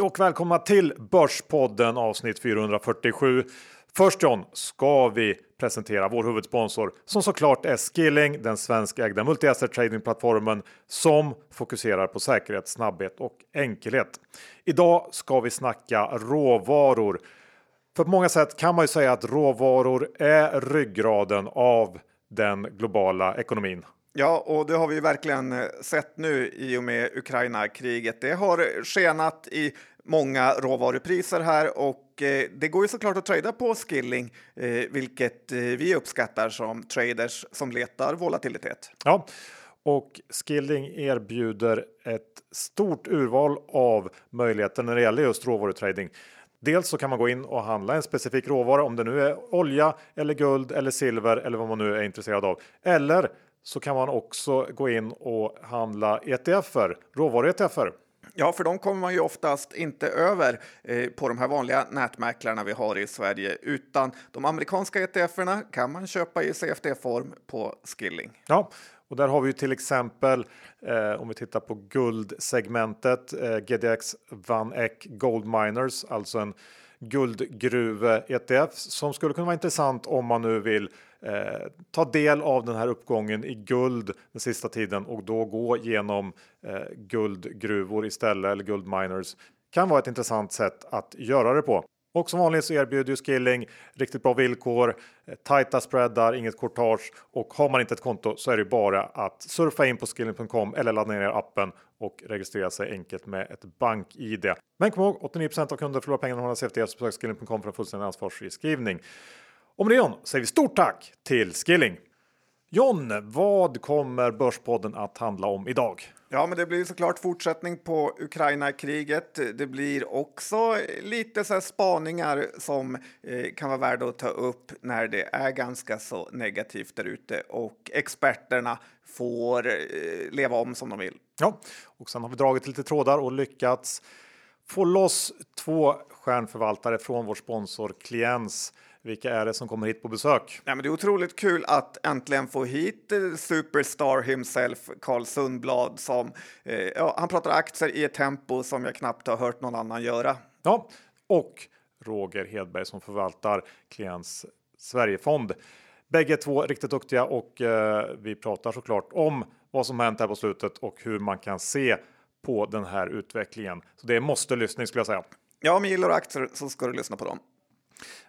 Hej och välkomna till Börspodden avsnitt 447. Först John ska vi presentera vår huvudsponsor som såklart är Skilling, den svenskägda multi-asset tradingplattformen som fokuserar på säkerhet, snabbhet och enkelhet. Idag ska vi snacka råvaror. För på många sätt kan man ju säga att råvaror är ryggraden av den globala ekonomin. Ja, och det har vi verkligen eh, sett nu i och med Ukraina-kriget. Det har skenat i många råvarupriser här och eh, det går ju såklart att trada på Skilling, eh, vilket eh, vi uppskattar som traders som letar volatilitet. Ja, och Skilling erbjuder ett stort urval av möjligheter när det gäller just råvarutrading. Dels så kan man gå in och handla en specifik råvara om det nu är olja eller guld eller silver eller vad man nu är intresserad av. Eller så kan man också gå in och handla ETFer, råvaru-ETFer. Ja, för de kommer man ju oftast inte över eh, på de här vanliga nätmäklarna vi har i Sverige, utan de amerikanska ETFerna kan man köpa i CFD-form på Skilling. Ja, och där har vi ju till exempel eh, om vi tittar på guldsegmentet eh, GDX Van Eck Gold Miners, alltså en guldgruve ETF som skulle kunna vara intressant om man nu vill eh, ta del av den här uppgången i guld den sista tiden och då gå genom eh, guldgruvor istället eller guldminers kan vara ett intressant sätt att göra det på. Och som vanligt så erbjuder ju Skilling riktigt bra villkor, eh, tajta spreadar, inget courtage och har man inte ett konto så är det bara att surfa in på skilling.com eller ladda ner appen och registrera sig enkelt med ett bank-id. Men kom ihåg 89% av kunder förlorar pengarna hålla CFD så besök skilling.com för en fullständig ansvarsfri skrivning. Och med det John säger vi stort tack till Skilling. John, vad kommer Börspodden att handla om idag? Ja, men det blir såklart fortsättning på Ukraina-kriget. Det blir också lite så spaningar som eh, kan vara värda att ta upp när det är ganska så negativt där ute och experterna får eh, leva om som de vill. Ja, och sen har vi dragit lite trådar och lyckats få loss två stjärnförvaltare från vår sponsor Kliens vilka är det som kommer hit på besök? Ja, men det är otroligt kul att äntligen få hit eh, superstar himself, Carl Sundblad, som eh, ja, han pratar aktier i ett tempo som jag knappt har hört någon annan göra. Ja, och Roger Hedberg som förvaltar Klients Sverigefond. Bägge två riktigt duktiga och eh, vi pratar såklart om vad som hänt här på slutet och hur man kan se på den här utvecklingen. Så det är måste lyssning skulle jag säga. Ja, men gillar du aktier så ska du lyssna på dem.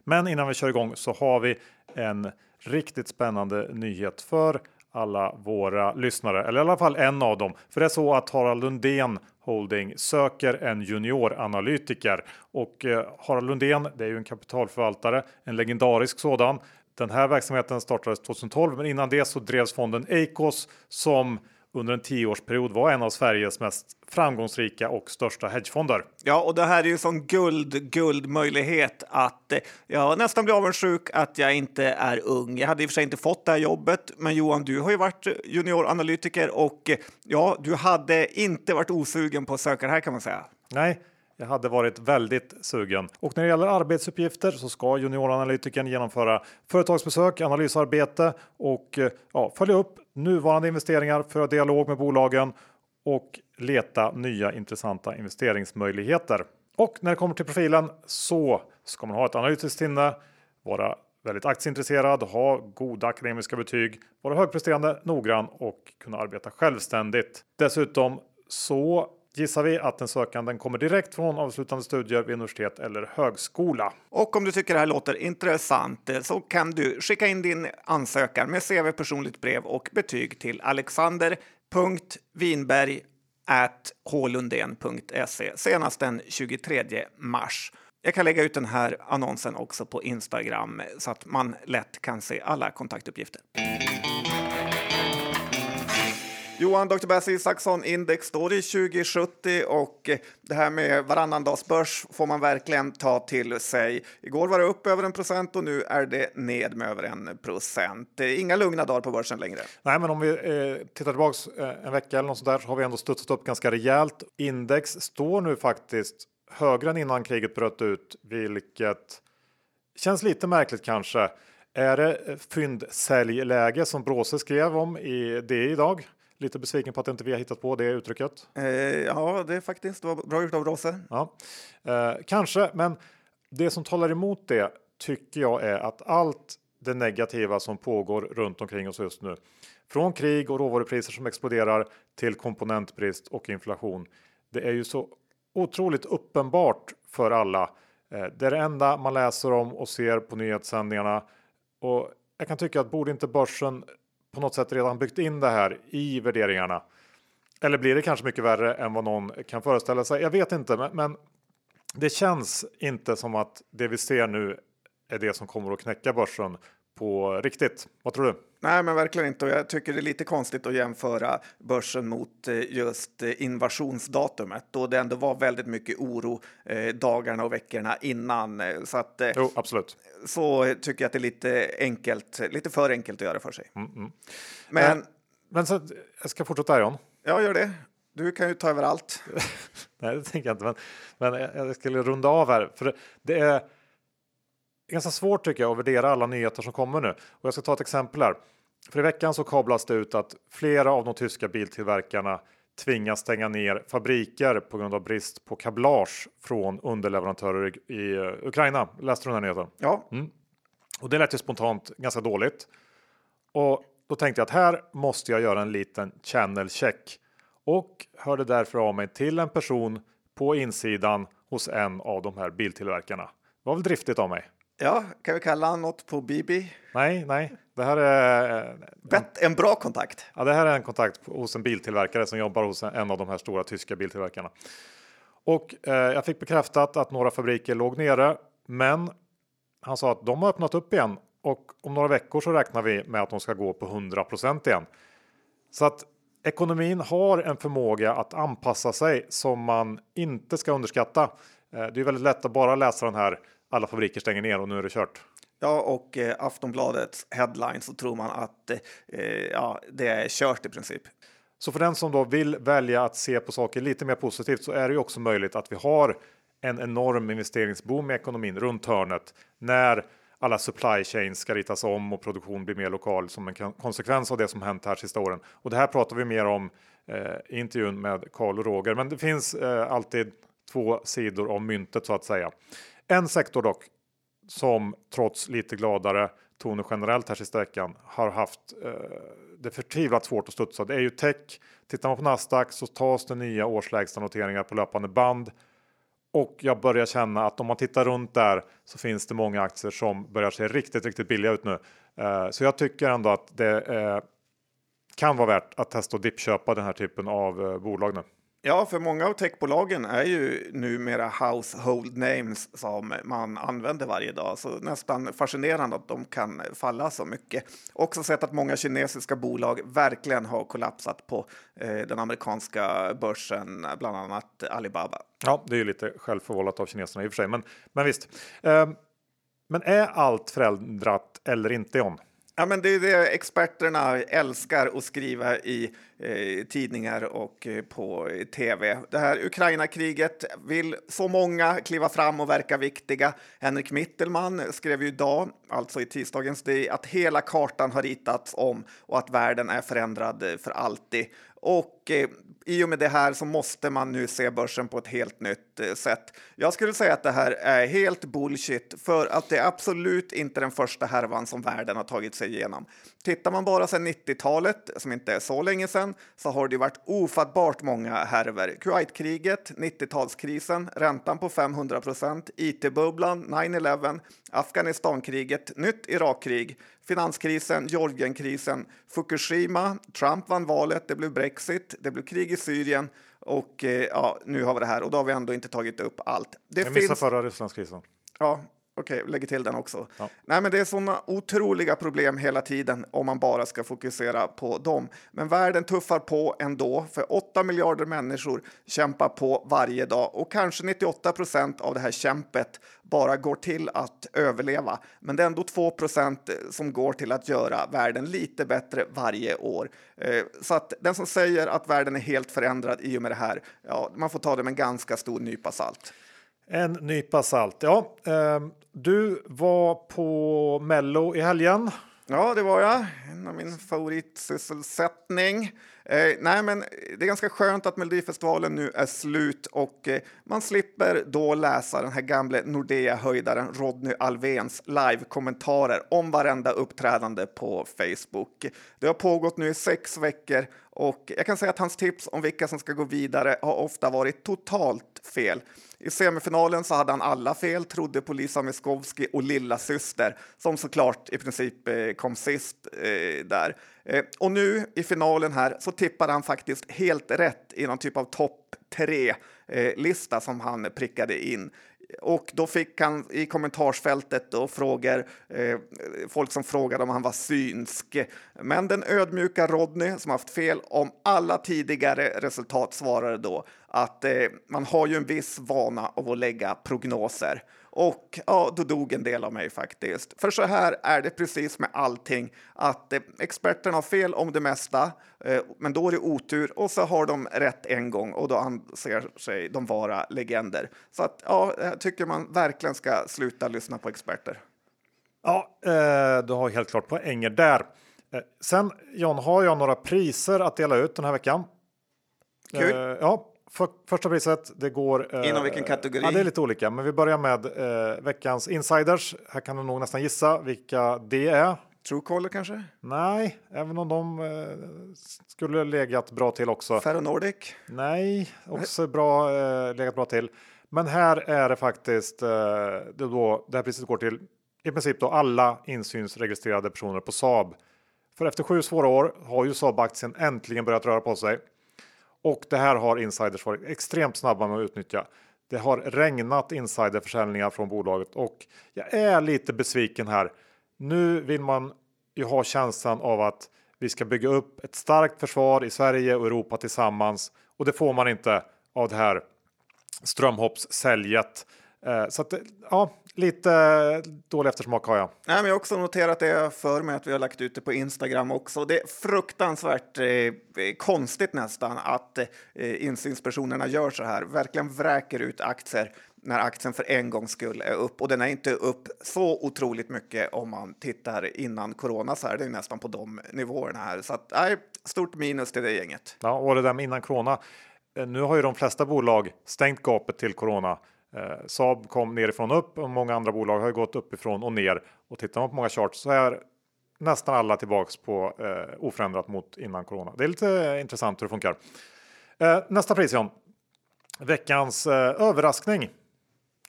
Men innan vi kör igång så har vi en riktigt spännande nyhet för alla våra lyssnare, eller i alla fall en av dem. För det är så att Harald Lundén Holding söker en junioranalytiker och eh, Harald Lundén, det är ju en kapitalförvaltare, en legendarisk sådan. Den här verksamheten startades 2012, men innan det så drevs fonden Eikos som under en tioårsperiod var en av Sveriges mest framgångsrika och största hedgefonder. Ja, och det här är ju sån guld, guldmöjlighet att jag nästan blir avundsjuk att jag inte är ung. Jag hade i och för sig inte fått det här jobbet, men Johan, du har ju varit junioranalytiker och ja, du hade inte varit osugen på att söka det här kan man säga. Nej, jag hade varit väldigt sugen. Och när det gäller arbetsuppgifter så ska junioranalytikern genomföra företagsbesök, analysarbete och ja, följa upp nuvarande investeringar, föra dialog med bolagen och leta nya intressanta investeringsmöjligheter. Och när det kommer till profilen så ska man ha ett analytiskt sinne, vara väldigt aktieintresserad, ha goda akademiska betyg, vara högpresterande, noggrann och kunna arbeta självständigt. Dessutom så gissar vi att den sökanden kommer direkt från avslutande studier vid universitet eller högskola. Och om du tycker det här låter intressant eh, så kan du skicka in din ansökan med CV, personligt brev och betyg till alexander.vinberghlundén.se senast den 23 mars. Jag kan lägga ut den här annonsen också på Instagram så att man lätt kan se alla kontaktuppgifter. Johan, Dr. Bassi Isaksson, index står i 2070 och eh, det här med varannandagsbörs får man verkligen ta till sig. Igår var det upp över en procent och nu är det ned med över en procent. Eh, inga lugna dagar på börsen längre. Nej, men om vi eh, tittar tillbaks eh, en vecka eller något sånt där så har vi ändå studsat upp ganska rejält. Index står nu faktiskt högre än innan kriget bröt ut, vilket känns lite märkligt kanske. Är det fyndsäljläge som Bråse skrev om i det idag? Lite besviken på att inte vi har hittat på det uttrycket. Eh, ja, det är faktiskt det var bra gjort av Rosse. Ja, eh, kanske, men det som talar emot det tycker jag är att allt det negativa som pågår runt omkring oss just nu, från krig och råvarupriser som exploderar till komponentbrist och inflation. Det är ju så otroligt uppenbart för alla. Eh, det är det enda man läser om och ser på nyhetssändningarna. Och jag kan tycka att borde inte börsen på något sätt redan byggt in det här i värderingarna? Eller blir det kanske mycket värre än vad någon kan föreställa sig? Jag vet inte, men, men det känns inte som att det vi ser nu är det som kommer att knäcka börsen på riktigt. Vad tror du? Nej, men verkligen inte. Och jag tycker det är lite konstigt att jämföra börsen mot eh, just eh, invasionsdatumet då det ändå var väldigt mycket oro eh, dagarna och veckorna innan. Så att, jo, absolut. Så tycker jag att det är lite enkelt, lite för enkelt att göra för sig. Mm, mm. Men, men, men så, jag ska fortsätta John. Ja, gör det. Du kan ju ta över allt. Nej, det tänker jag inte. Men, men jag skulle runda av här. För det är ganska svårt tycker jag att värdera alla nyheter som kommer nu. Och jag ska ta ett exempel här. För i veckan så kablas det ut att flera av de tyska biltillverkarna tvingas stänga ner fabriker på grund av brist på kablage från underleverantörer i eh, Ukraina. Läste du den här nyheten? Ja. Mm. Och det lät ju spontant ganska dåligt. Och då tänkte jag att här måste jag göra en liten channel check och hörde därför av mig till en person på insidan hos en av de här biltillverkarna. Det var väl driftigt av mig. Ja, kan vi kalla honom något på Bibi? Nej, nej, det här är en, en bra kontakt. Ja, det här är en kontakt hos en biltillverkare som jobbar hos en av de här stora tyska biltillverkarna. Och eh, jag fick bekräftat att några fabriker låg nere, men han sa att de har öppnat upp igen och om några veckor så räknar vi med att de ska gå på 100% igen. Så att ekonomin har en förmåga att anpassa sig som man inte ska underskatta. Eh, det är väldigt lätt att bara läsa den här alla fabriker stänger ner och nu är det kört. Ja, och eh, Aftonbladets headline så tror man att eh, ja, det är kört i princip. Så för den som då vill välja att se på saker lite mer positivt så är det ju också möjligt att vi har en enorm investeringsboom i ekonomin runt hörnet när alla supply chains ska ritas om och produktion blir mer lokal som en konsekvens av det som hänt här sista åren. Och det här pratar vi mer om eh, i intervjun med Karl och Roger. Men det finns eh, alltid två sidor av myntet så att säga. En sektor dock som trots lite gladare toner generellt här sista veckan har haft eh, det förtvivlat svårt att studsa. Det är ju tech. Tittar man på Nasdaq så tas det nya årslägsta noteringar på löpande band. Och jag börjar känna att om man tittar runt där så finns det många aktier som börjar se riktigt, riktigt billiga ut nu. Eh, så jag tycker ändå att det eh, kan vara värt att testa och dippköpa den här typen av eh, bolag nu. Ja, för många av techbolagen är ju numera household names som man använder varje dag. Så nästan fascinerande att de kan falla så mycket. Också sett att många kinesiska bolag verkligen har kollapsat på eh, den amerikanska börsen, bland annat Alibaba. Ja, det är ju lite självförvållat av kineserna i och för sig, men, men visst. Eh, men är allt förändrat eller inte John? Ja, men det är det experterna älskar att skriva i eh, tidningar och eh, på tv. Det här Ukraina-kriget vill så många kliva fram och verka viktiga. Henrik Mittelman skrev ju idag, alltså i tisdagens DI, att hela kartan har ritats om och att världen är förändrad för alltid. Och i och med det här så måste man nu se börsen på ett helt nytt eh, sätt. Jag skulle säga att det här är helt bullshit för att det är absolut inte den första härvan som världen har tagit sig igenom. Tittar man bara sedan 90-talet, som inte är så länge sedan, så har det varit ofattbart många härvor. Kuwaitkriget, 90-talskrisen, räntan på 500 procent, IT-bubblan, 9-11, Afghanistankriget, nytt Irakkrig, finanskrisen, Georgienkrisen, Fukushima, Trump vann valet, det blev Brexit, det blev krig i Syrien och eh, ja, nu har vi det här och då har vi ändå inte tagit upp allt. Det Jag missade finns... förra Rysslandskrisen. Ja, Okej, okay, lägger till den också. Ja. Nej, men det är sådana otroliga problem hela tiden om man bara ska fokusera på dem. Men världen tuffar på ändå, för 8 miljarder människor kämpar på varje dag och kanske 98 procent av det här kämpet bara går till att överleva. Men det är ändå 2 procent som går till att göra världen lite bättre varje år. Eh, så att den som säger att världen är helt förändrad i och med det här, ja, man får ta det med en ganska stor nypa salt. En nypa salt. Ja, eh, du var på Mello i helgen. Ja, det var jag. En av min favoritsysselsättning. Eh, nej, men det är ganska skönt att Melodifestivalen nu är slut och eh, man slipper då läsa den här gamle Nordea-höjdaren Rodney Alvens live-kommentarer om varenda uppträdande på Facebook. Det har pågått nu i sex veckor och jag kan säga att hans tips om vilka som ska gå vidare har ofta varit totalt fel. I semifinalen så hade han alla fel, trodde på Lisa Miskovsky och lilla syster som såklart i princip eh, kom sist eh, där. Eh, och nu i finalen här så tippade han faktiskt helt rätt i någon typ av topp tre-lista eh, som han prickade in och då fick han i kommentarsfältet då frågor, eh, folk som frågade om han var synsk. Men den ödmjuka Rodney som haft fel om alla tidigare resultat svarade då att eh, man har ju en viss vana av att lägga prognoser. Och ja, då dog en del av mig faktiskt. För så här är det precis med allting, att eh, experterna har fel om det mesta, eh, men då är det otur och så har de rätt en gång och då anser sig de vara legender. Så att ja, jag tycker man verkligen ska sluta lyssna på experter. Ja, eh, du har helt klart poänger där. Eh, sen John, har jag några priser att dela ut den här veckan. Kul. Eh, ja, för, första priset, det går... Eh, Inom vilken kategori? Ja, det är lite olika, men vi börjar med eh, veckans insiders. Här kan du nog nästan gissa vilka det är. Truecaller kanske? Nej, även om de eh, skulle legat bra till också. Ferronordic? Nej, också bra, eh, legat bra till. Men här är det faktiskt, eh, det, då, det här priset går till i princip då alla insynsregistrerade personer på Saab. För efter sju svåra år har ju Saab-aktien äntligen börjat röra på sig. Och det här har insiders varit extremt snabba med att utnyttja. Det har regnat insiderförsäljningar från bolaget och jag är lite besviken här. Nu vill man ju ha känslan av att vi ska bygga upp ett starkt försvar i Sverige och Europa tillsammans och det får man inte av det här strömhoppssäljet. Eh, så att, ja, lite dålig eftersmak har jag. Nej, men jag har också noterat det för mig att vi har lagt ut det på Instagram också. Det är fruktansvärt eh, konstigt nästan att eh, insynspersonerna gör så här, verkligen vräker ut aktier när aktien för en gångs skull är upp och den är inte upp så otroligt mycket om man tittar innan corona så är det nästan på de nivåerna här. Så att, nej, stort minus till det gänget. Ja, och det där med innan corona. Eh, nu har ju de flesta bolag stängt gapet till corona Eh, Saab kom nerifrån upp och många andra bolag har gått uppifrån och ner. Och tittar man på många charts så är nästan alla tillbaks på eh, oförändrat mot innan corona. Det är lite eh, intressant hur det funkar. Eh, nästa pris John. Veckans eh, överraskning.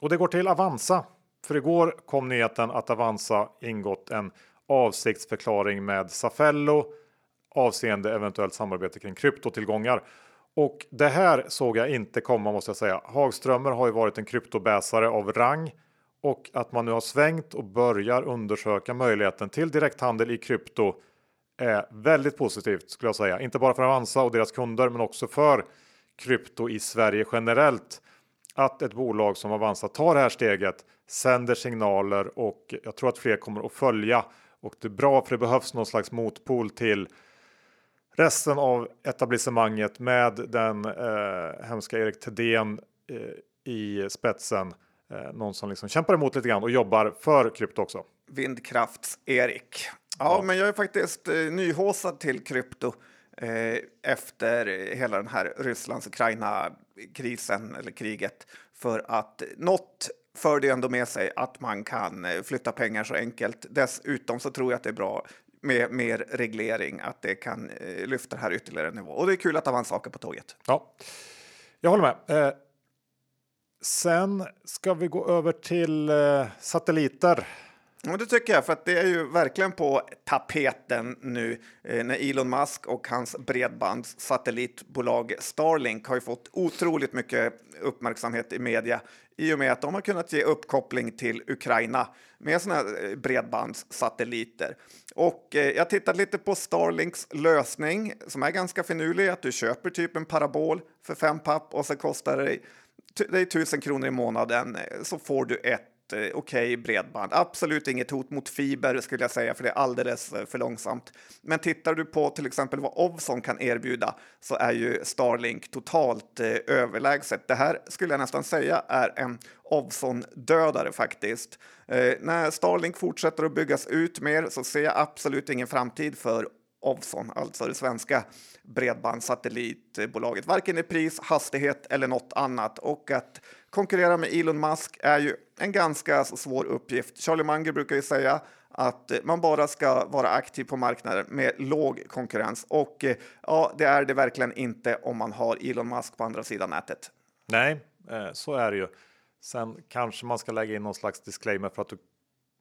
Och det går till Avanza. För igår kom nyheten att Avanza ingått en avsiktsförklaring med Safello avseende eventuellt samarbete kring kryptotillgångar. Och det här såg jag inte komma måste jag säga. Hagströmer har ju varit en kryptobäsare av rang och att man nu har svängt och börjar undersöka möjligheten till direkthandel i krypto är väldigt positivt skulle jag säga. Inte bara för Avanza och deras kunder men också för krypto i Sverige generellt. Att ett bolag som Avanza tar det här steget sänder signaler och jag tror att fler kommer att följa. Och det är bra för det behövs någon slags motpol till resten av etablissemanget med den eh, hemska Erik Thedéen eh, i spetsen. Eh, någon som liksom kämpar emot lite grann och jobbar för krypto också. Vindkrafts-Erik. Ja, ja, men jag är faktiskt eh, nyhåsad till krypto eh, efter hela den här Rysslands-Ukraina-krisen eller kriget. För att något för det ändå med sig att man kan eh, flytta pengar så enkelt. Dessutom så tror jag att det är bra med mer reglering, att det kan eh, lyfta det här ytterligare en nivå. Och det är kul att det var saker på tåget. Ja, jag håller med. Eh, sen ska vi gå över till eh, satelliter. Ja, det tycker jag, för att det är ju verkligen på tapeten nu eh, när Elon Musk och hans bredbandssatellitbolag Starlink har ju fått otroligt mycket uppmärksamhet i media i och med att de har kunnat ge uppkoppling till Ukraina med sådana här eh, bredbandssatelliter. Och eh, jag tittat lite på Starlinks lösning som är ganska finurlig, att du köper typ en parabol för fem papp och så kostar det dig tusen kronor i månaden eh, så får du ett Eh, okej okay bredband. Absolut inget hot mot fiber skulle jag säga, för det är alldeles eh, för långsamt. Men tittar du på till exempel vad Ovzon kan erbjuda så är ju Starlink totalt eh, överlägset. Det här skulle jag nästan säga är en Ovzon-dödare faktiskt. Eh, när Starlink fortsätter att byggas ut mer så ser jag absolut ingen framtid för Ovzon, alltså det svenska bredbandssatellitbolaget, varken i pris, hastighet eller något annat. Och att konkurrera med Elon Musk är ju en ganska svår uppgift. Charlie Munger brukar ju säga att eh, man bara ska vara aktiv på marknaden med låg konkurrens. Och eh, ja, det är det verkligen inte om man har Elon Musk på andra sidan nätet. Nej, eh, så är det ju. Sen kanske man ska lägga in någon slags disclaimer för att du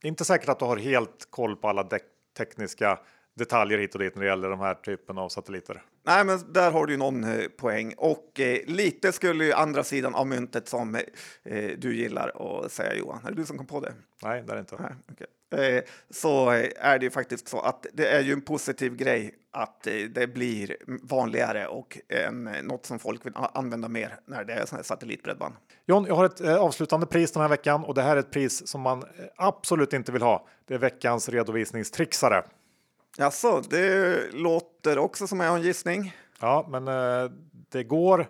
inte säkert att du har helt koll på alla tekniska detaljer hit och dit när det gäller de här typen av satelliter. Nej, men där har du någon eh, poäng och eh, lite skulle ju andra sidan av myntet som eh, du gillar att säga Johan. Är det du som kom på det? Nej, det är det inte. Nej, okay. Eh, så är det ju faktiskt så att det är ju en positiv grej att eh, det blir vanligare och något som folk vill använda mer när det är sån här satellitbredband. John, jag har ett eh, avslutande pris den här veckan och det här är ett pris som man absolut inte vill ha. Det är veckans redovisningstrixare. Alltså, det låter också som jag har en gissning. Ja, men det går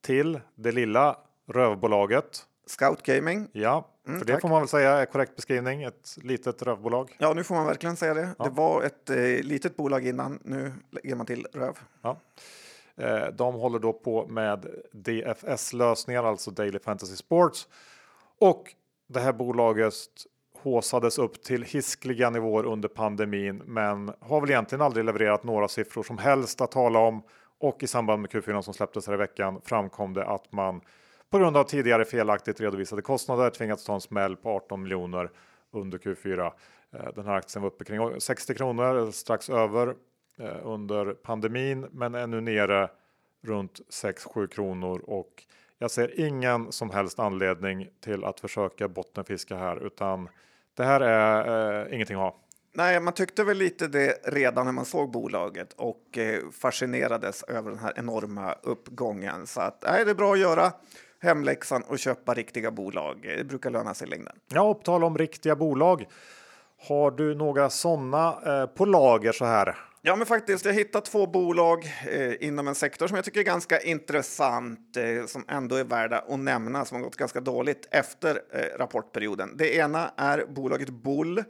till det lilla rövbolaget. Scout Gaming. Ja, Mm, för det tack. får man väl säga är korrekt beskrivning. Ett litet rövbolag. Ja, nu får man verkligen säga det. Ja. Det var ett eh, litet bolag innan. Nu lägger man till röv. Ja. Eh, de håller då på med DFS lösningar, alltså Daily Fantasy Sports. Och det här bolaget håsades upp till hiskliga nivåer under pandemin, men har väl egentligen aldrig levererat några siffror som helst att tala om. Och i samband med Q4 som släpptes här i veckan framkom det att man på grund av tidigare felaktigt redovisade kostnader tvingats ta en smäll på 18 miljoner under Q4. Eh, den här aktien var uppe kring 60 kronor, strax över eh, under pandemin, men är nu nere runt 6-7 kronor och jag ser ingen som helst anledning till att försöka bottenfiska här, utan det här är eh, ingenting att ha. Nej, man tyckte väl lite det redan när man såg bolaget och eh, fascinerades över den här enorma uppgången. Så att nej, det är bra att göra hemläxan och köpa riktiga bolag. Det brukar löna sig i längden. Ja, på tal om riktiga bolag. Har du några sådana eh, på lager så här? Ja, men faktiskt. Jag hittat två bolag eh, inom en sektor som jag tycker är ganska intressant, eh, som ändå är värda att nämna, som har gått ganska dåligt efter eh, rapportperioden. Det ena är bolaget Bull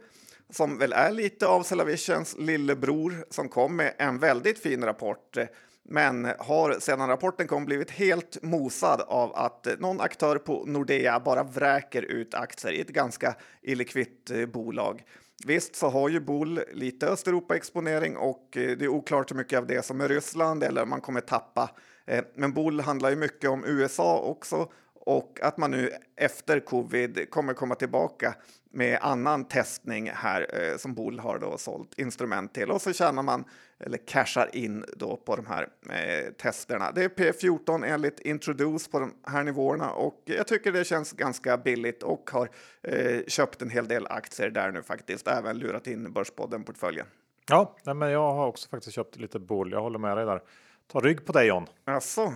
som väl är lite av Cellavisions lillebror som kom med en väldigt fin rapport eh, men har sedan rapporten kom blivit helt mosad av att eh, någon aktör på Nordea bara vräker ut aktier i ett ganska illikvitt eh, bolag. Visst så har ju Bull lite Östeuropa-exponering och eh, det är oklart hur mycket av det som är Ryssland eller man kommer tappa. Eh, men Bull handlar ju mycket om USA också och att man nu efter covid kommer komma tillbaka med annan testning här eh, som Bull har då sålt instrument till och så tjänar man eller cashar in då på de här eh, testerna. Det är P14 enligt Introduce på de här nivåerna och jag tycker det känns ganska billigt och har eh, köpt en hel del aktier där nu faktiskt, även lurat in Börspodden portföljen. Ja, men jag har också faktiskt köpt lite Bull. Jag håller med dig där. Ta rygg på dig John. Alltså,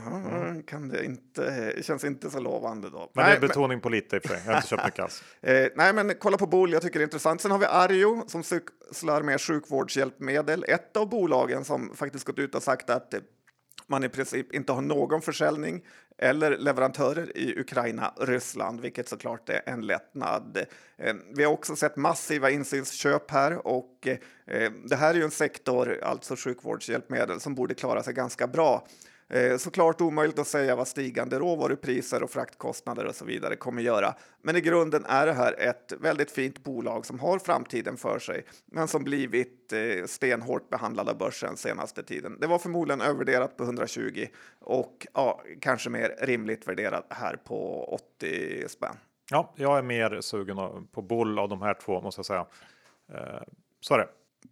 kan det inte, känns inte så lovande då. Men nej, det är betoning men... på lite i för. Jag har inte köpt mycket alls. eh, nej, men kolla på Bool, jag tycker det är intressant. Sen har vi Arjo som sysslar med sjukvårdshjälpmedel. Ett av bolagen som faktiskt gått ut och sagt att man i princip inte har någon försäljning eller leverantörer i Ukraina, Ryssland, vilket såklart är en lättnad. Eh, vi har också sett massiva insynsköp här och eh, det här är ju en sektor, alltså sjukvårdshjälpmedel, som borde klara sig ganska bra. Eh, såklart omöjligt att säga vad stigande råvarupriser och fraktkostnader och så vidare kommer göra. Men i grunden är det här ett väldigt fint bolag som har framtiden för sig, men som blivit eh, stenhårt behandlad av börsen senaste tiden. Det var förmodligen övervärderat på 120 och ja, kanske mer rimligt värderat här på 80 spänn. Ja, jag är mer sugen på Bull av de här två måste jag säga. Eh, så är det.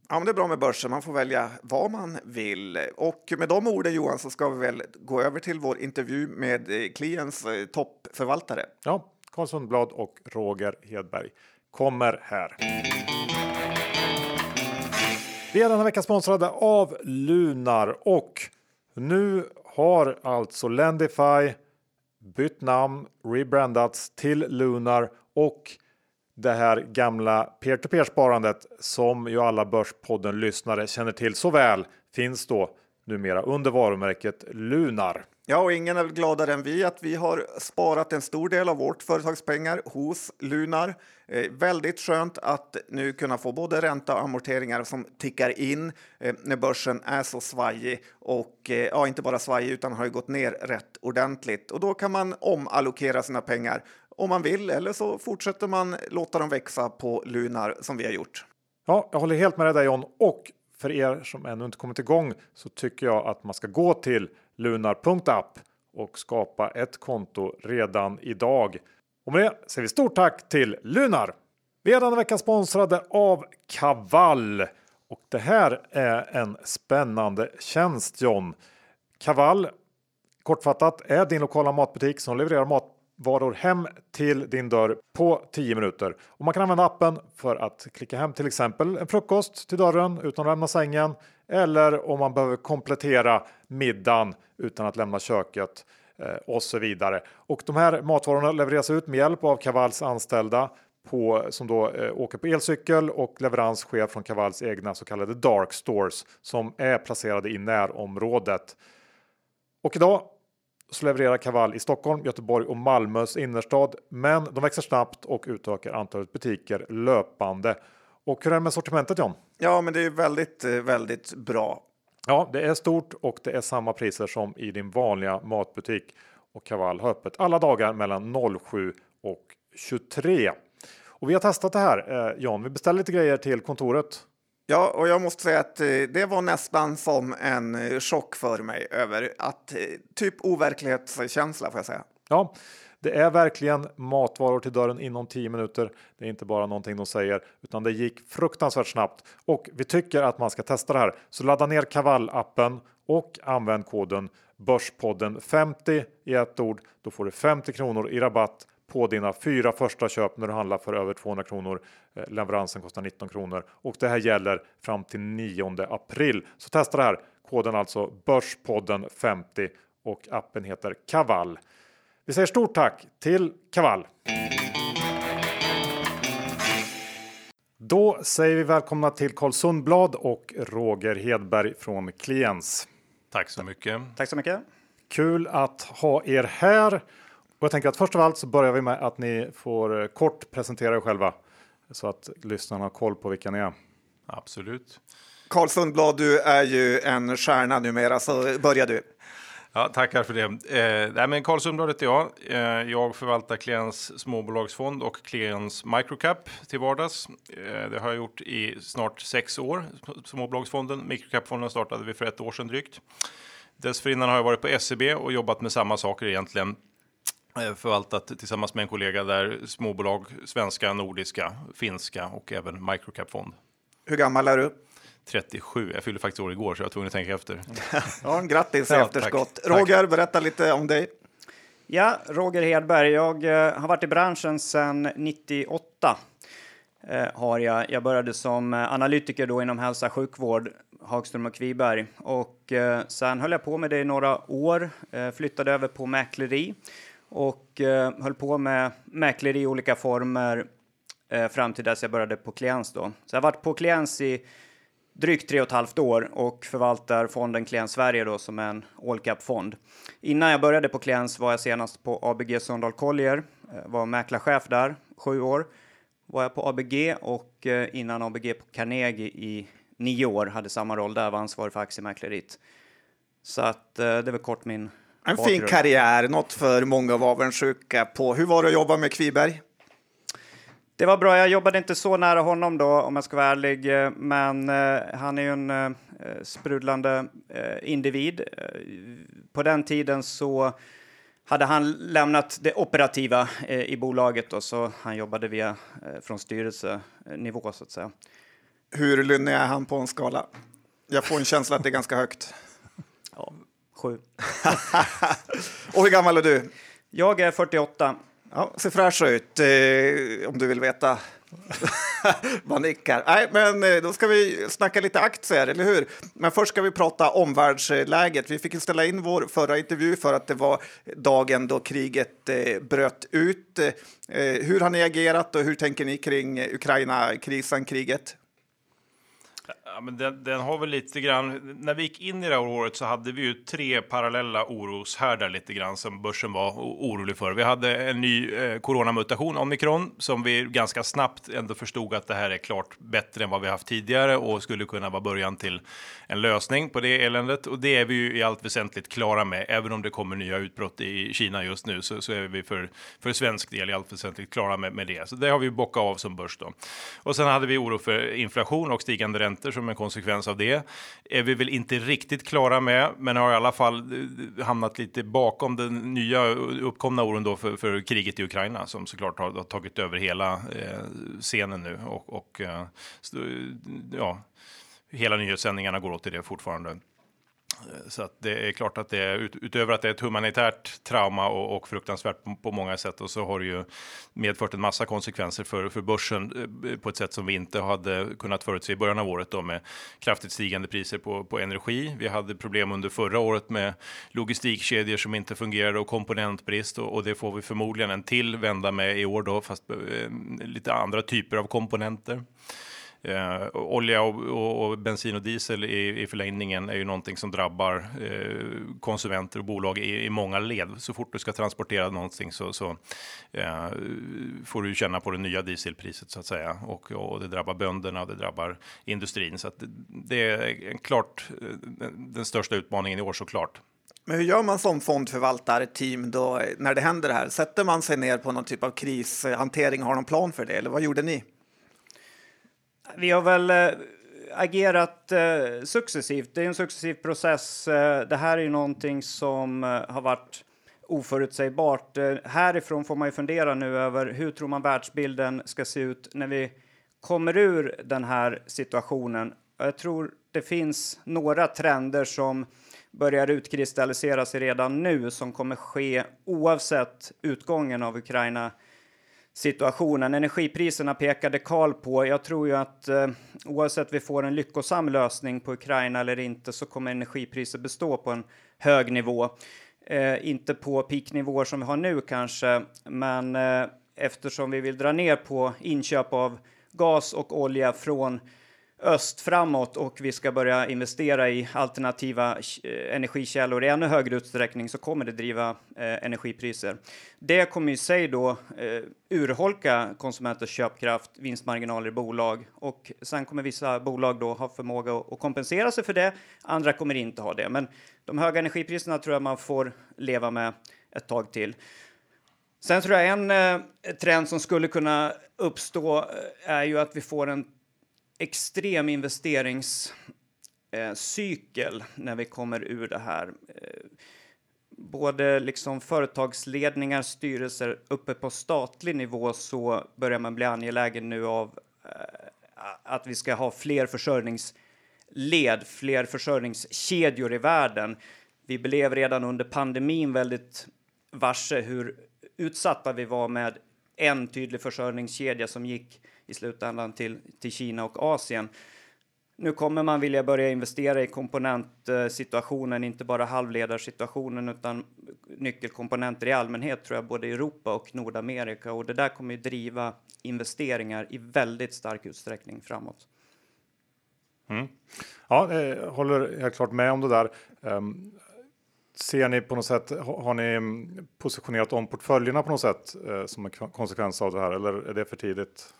Ja, men det är bra med börsen. Man får välja vad man vill. Och med de orden Johan så ska vi väl gå över till vår intervju med eh, Kliens eh, toppförvaltare. Ja, Carl Sundblad och Roger Hedberg kommer här. Vi är denna vecka sponsrade av Lunar och nu har alltså Lendify bytt namn, rebrandats till Lunar och det här gamla peer-to-peer sparandet som ju alla Börspodden lyssnare känner till så väl finns då numera under varumärket Lunar. Ja, och ingen är väl gladare än vi att vi har sparat en stor del av vårt företagspengar hos Lunar. Eh, väldigt skönt att nu kunna få både ränta och amorteringar som tickar in eh, när börsen är så svajig och eh, ja, inte bara svajig utan har ju gått ner rätt ordentligt och då kan man omallokera sina pengar om man vill eller så fortsätter man låta dem växa på Lunar som vi har gjort. Ja, jag håller helt med dig John och för er som ännu inte kommit igång så tycker jag att man ska gå till lunar.app och skapa ett konto redan idag. Och med det säger vi stort tack till Lunar! Vi är denna vecka sponsrade av Kaval och det här är en spännande tjänst John. Kaval kortfattat är din lokala matbutik som levererar mat varor hem till din dörr på 10 minuter. Och man kan använda appen för att klicka hem till exempel en frukost till dörren utan att lämna sängen. Eller om man behöver komplettera middagen utan att lämna köket eh, och så vidare. Och de här matvarorna levereras ut med hjälp av Kavals anställda på, som då eh, åker på elcykel och leverans sker från Kavals egna så kallade dark stores som är placerade i närområdet. Och idag så levererar Kaval i Stockholm, Göteborg och Malmös innerstad. Men de växer snabbt och utökar antalet butiker löpande. Och hur är det med sortimentet John? Ja, men det är väldigt, eh, väldigt bra. Ja, det är stort och det är samma priser som i din vanliga matbutik. Och Kaval har öppet alla dagar mellan 07 och 23. Och vi har testat det här eh, John. Vi beställde lite grejer till kontoret Ja, och jag måste säga att eh, det var nästan som en eh, chock för mig över att eh, typ overklighetskänsla får jag säga. Ja, det är verkligen matvaror till dörren inom 10 minuter. Det är inte bara någonting de säger, utan det gick fruktansvärt snabbt och vi tycker att man ska testa det här. Så ladda ner Kavall-appen och använd koden Börspodden 50 i ett ord. Då får du 50 kronor i rabatt på dina fyra första köp när du handlar för över 200 kronor. Eh, leveransen kostar 19 kronor och det här gäller fram till 9 april. Så testa det här. Koden alltså Börspodden 50 och appen heter Kaval. Vi säger stort tack till Kaval. Då säger vi välkomna till Karl Sundblad och Roger Hedberg från Kliens. Tack så mycket. Tack så mycket. Kul att ha er här. Och jag tänker att först av allt så börjar vi med att ni får eh, kort presentera er själva så att lyssnarna har koll på vilka ni är. Absolut. Karl Sundblad, du är ju en stjärna numera, så börjar du. Ja, tackar för det. Eh, nej, men Karl Sundblad heter jag. Eh, jag förvaltar Kliens småbolagsfond och Kliens microcap till vardags. Eh, det har jag gjort i snart sex år. Småbolagsfonden, microcapfonden startade vi för ett år sedan drygt. Dessförinnan har jag varit på SEB och jobbat med samma saker egentligen. Eh, förvaltat tillsammans med en kollega där småbolag, svenska, nordiska, finska och även microcap-fond. Hur gammal är du? 37. Jag fyllde faktiskt år igår så jag var tvungen att tänka efter. ja, grattis i ja, efterskott. Tack. Roger, berätta lite om dig. Ja, Roger Hedberg. Jag eh, har varit i branschen sedan 98. Eh, har jag. jag började som analytiker då inom hälsa och sjukvård, Hagström och Kviberg. Och eh, sen höll jag på med det i några år, flyttade över på mäkleri och eh, höll på med mäkleri i olika former eh, fram till dess jag började på Kliens då. Så jag har varit på Kliens i drygt tre och ett halvt år och förvaltar fonden Kliens Sverige då som är en all cap-fond. Innan jag började på Kliens var jag senast på ABG Sundal Collier, eh, var mäklarchef där sju år. Var jag på ABG och eh, innan ABG på Carnegie i nio år, hade samma roll där, var ansvarig för aktiemäkleriet. Så att eh, det är väl kort min en fin karriär, något för många vara avundsjuka på. Hur var det att jobba med Kviberg? Det var bra. Jag jobbade inte så nära honom då, om jag ska vara ärlig, men eh, han är ju en eh, sprudlande eh, individ. Eh, på den tiden så hade han lämnat det operativa eh, i bolaget och så han jobbade via eh, från styrelsenivå så att säga. Hur lynnig är han på en skala? Jag får en känsla att det är ganska högt. Ja, Sju. och hur gammal är du? Jag är 48. Ja, ser fräsch ut eh, om du vill veta. Man nickar. Nej, men eh, då ska vi snacka lite aktier, eller hur? Men först ska vi prata omvärldsläget. Vi fick ställa in vår förra intervju för att det var dagen då kriget eh, bröt ut. Eh, hur har ni agerat och hur tänker ni kring Ukraina-krisen, kriget? Ja, men den, den, har väl lite grann, när vi gick in i det här året så hade vi ju tre parallella oroshärdar lite grann som börsen var orolig för. Vi hade en ny eh, coronamutation, omikron, som vi ganska snabbt ändå förstod att det här är klart bättre än vad vi haft tidigare och skulle kunna vara början till en lösning på det eländet. Och det är vi ju i allt väsentligt klara med, även om det kommer nya utbrott i Kina just nu så, så är vi för, för svensk del i allt väsentligt klara med, med det. Så det har vi bockat av som börs då. Och sen hade vi oro för inflation och stigande räntor som en konsekvens av det. Är vi väl inte riktigt klara med, men har i alla fall eh, hamnat lite bakom den nya uppkomna oron då för, för kriget i Ukraina som såklart har, har tagit över hela eh, scenen nu och, och eh, ja, hela nyhetssändningarna går åt till det fortfarande. Så att det är klart att det är utöver att det är ett humanitärt trauma och, och fruktansvärt på, på, många sätt och så har det ju medfört en massa konsekvenser för, för börsen eh, på ett sätt som vi inte hade kunnat förutse i början av året då med kraftigt stigande priser på, på energi. Vi hade problem under förra året med logistikkedjor som inte fungerade och komponentbrist och, och det får vi förmodligen en till vända med i år då, fast eh, lite andra typer av komponenter. Eh, olja och, och, och, bensin och diesel i, i förlängningen är ju någonting som drabbar eh, konsumenter och bolag i, i, många led. Så fort du ska transportera någonting så, så eh, får du känna på det nya dieselpriset så att säga. Och, och det drabbar bönderna och det drabbar industrin. Så att det, det är klart eh, den största utmaningen i år såklart. Men hur gör man som fondförvaltarteam då när det händer det här? Sätter man sig ner på någon typ av krishantering och har någon plan för det? Eller vad gjorde ni? Vi har väl eh, agerat eh, successivt. Det är en successiv process. Eh, det här är ju någonting som har varit oförutsägbart. härifrån får man ju fundera nu över hur tror man världsbilden ska se ut när vi kommer ur den här situationen. Jag tror det finns några trender som börjar utkristallisera sig redan nu som kommer ske oavsett utgången av Ukraina situationen. Energipriserna pekade Karl på. Jag tror ju att eh, oavsett vi får en lyckosam lösning på Ukraina eller inte så kommer energipriser bestå på en hög nivå. Eh, inte på peaknivåer som vi har nu kanske, men eh, eftersom vi vill dra ner på inköp av gas och olja från öst framåt och vi ska börja investera i alternativa eh, energikällor i ännu högre utsträckning så kommer det driva eh, energipriser. Det kommer i sig då eh, urholka konsumenters köpkraft, vinstmarginaler i bolag och sen kommer vissa bolag då ha förmåga att, att kompensera sig för det. Andra kommer inte ha det. Men de höga energipriserna tror jag man får leva med ett tag till. Sen tror jag en eh, trend som skulle kunna uppstå eh, är ju att vi får en extrem investeringscykel eh, när vi kommer ur det här. Eh, både liksom företagsledningar, styrelser uppe på statlig nivå så börjar man bli angelägen nu av eh, att vi ska ha fler försörjningsled, fler försörjningskedjor i världen. Vi blev redan under pandemin väldigt varse hur utsatta vi var med en tydlig försörjningskedja som gick i slutändan till, till Kina och Asien. Nu kommer man vilja börja investera i komponentsituationen, inte bara halvledarsituationen utan nyckelkomponenter i allmänhet tror jag, både i Europa och Nordamerika. Och det där kommer ju driva investeringar i väldigt stark utsträckning framåt. Mm. Ja, jag håller helt klart med om det där. Um, ser ni på något sätt, har ni mm, positionerat om portföljerna på något sätt eh, som en konsekvens av det här eller är det för tidigt?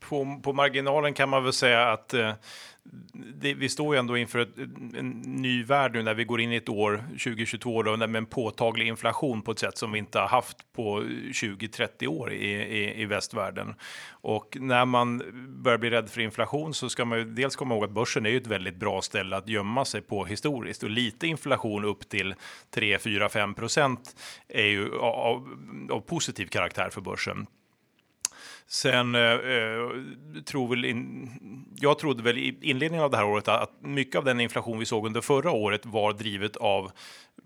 På, på marginalen kan man väl säga att eh, det, vi står ju ändå inför ett, en ny värld nu när vi går in i ett år 2022 då, med en påtaglig inflation på ett sätt som vi inte har haft på 20-30 år i, i, i västvärlden. Och när man börjar bli rädd för inflation så ska man ju dels komma ihåg att börsen är ju ett väldigt bra ställe att gömma sig på historiskt och lite inflation upp till 3, 4, 5 procent är ju av, av positiv karaktär för börsen. Sen eh, eh, tror väl in, jag trodde väl i inledningen av det här året att mycket av den inflation vi såg under förra året var drivet av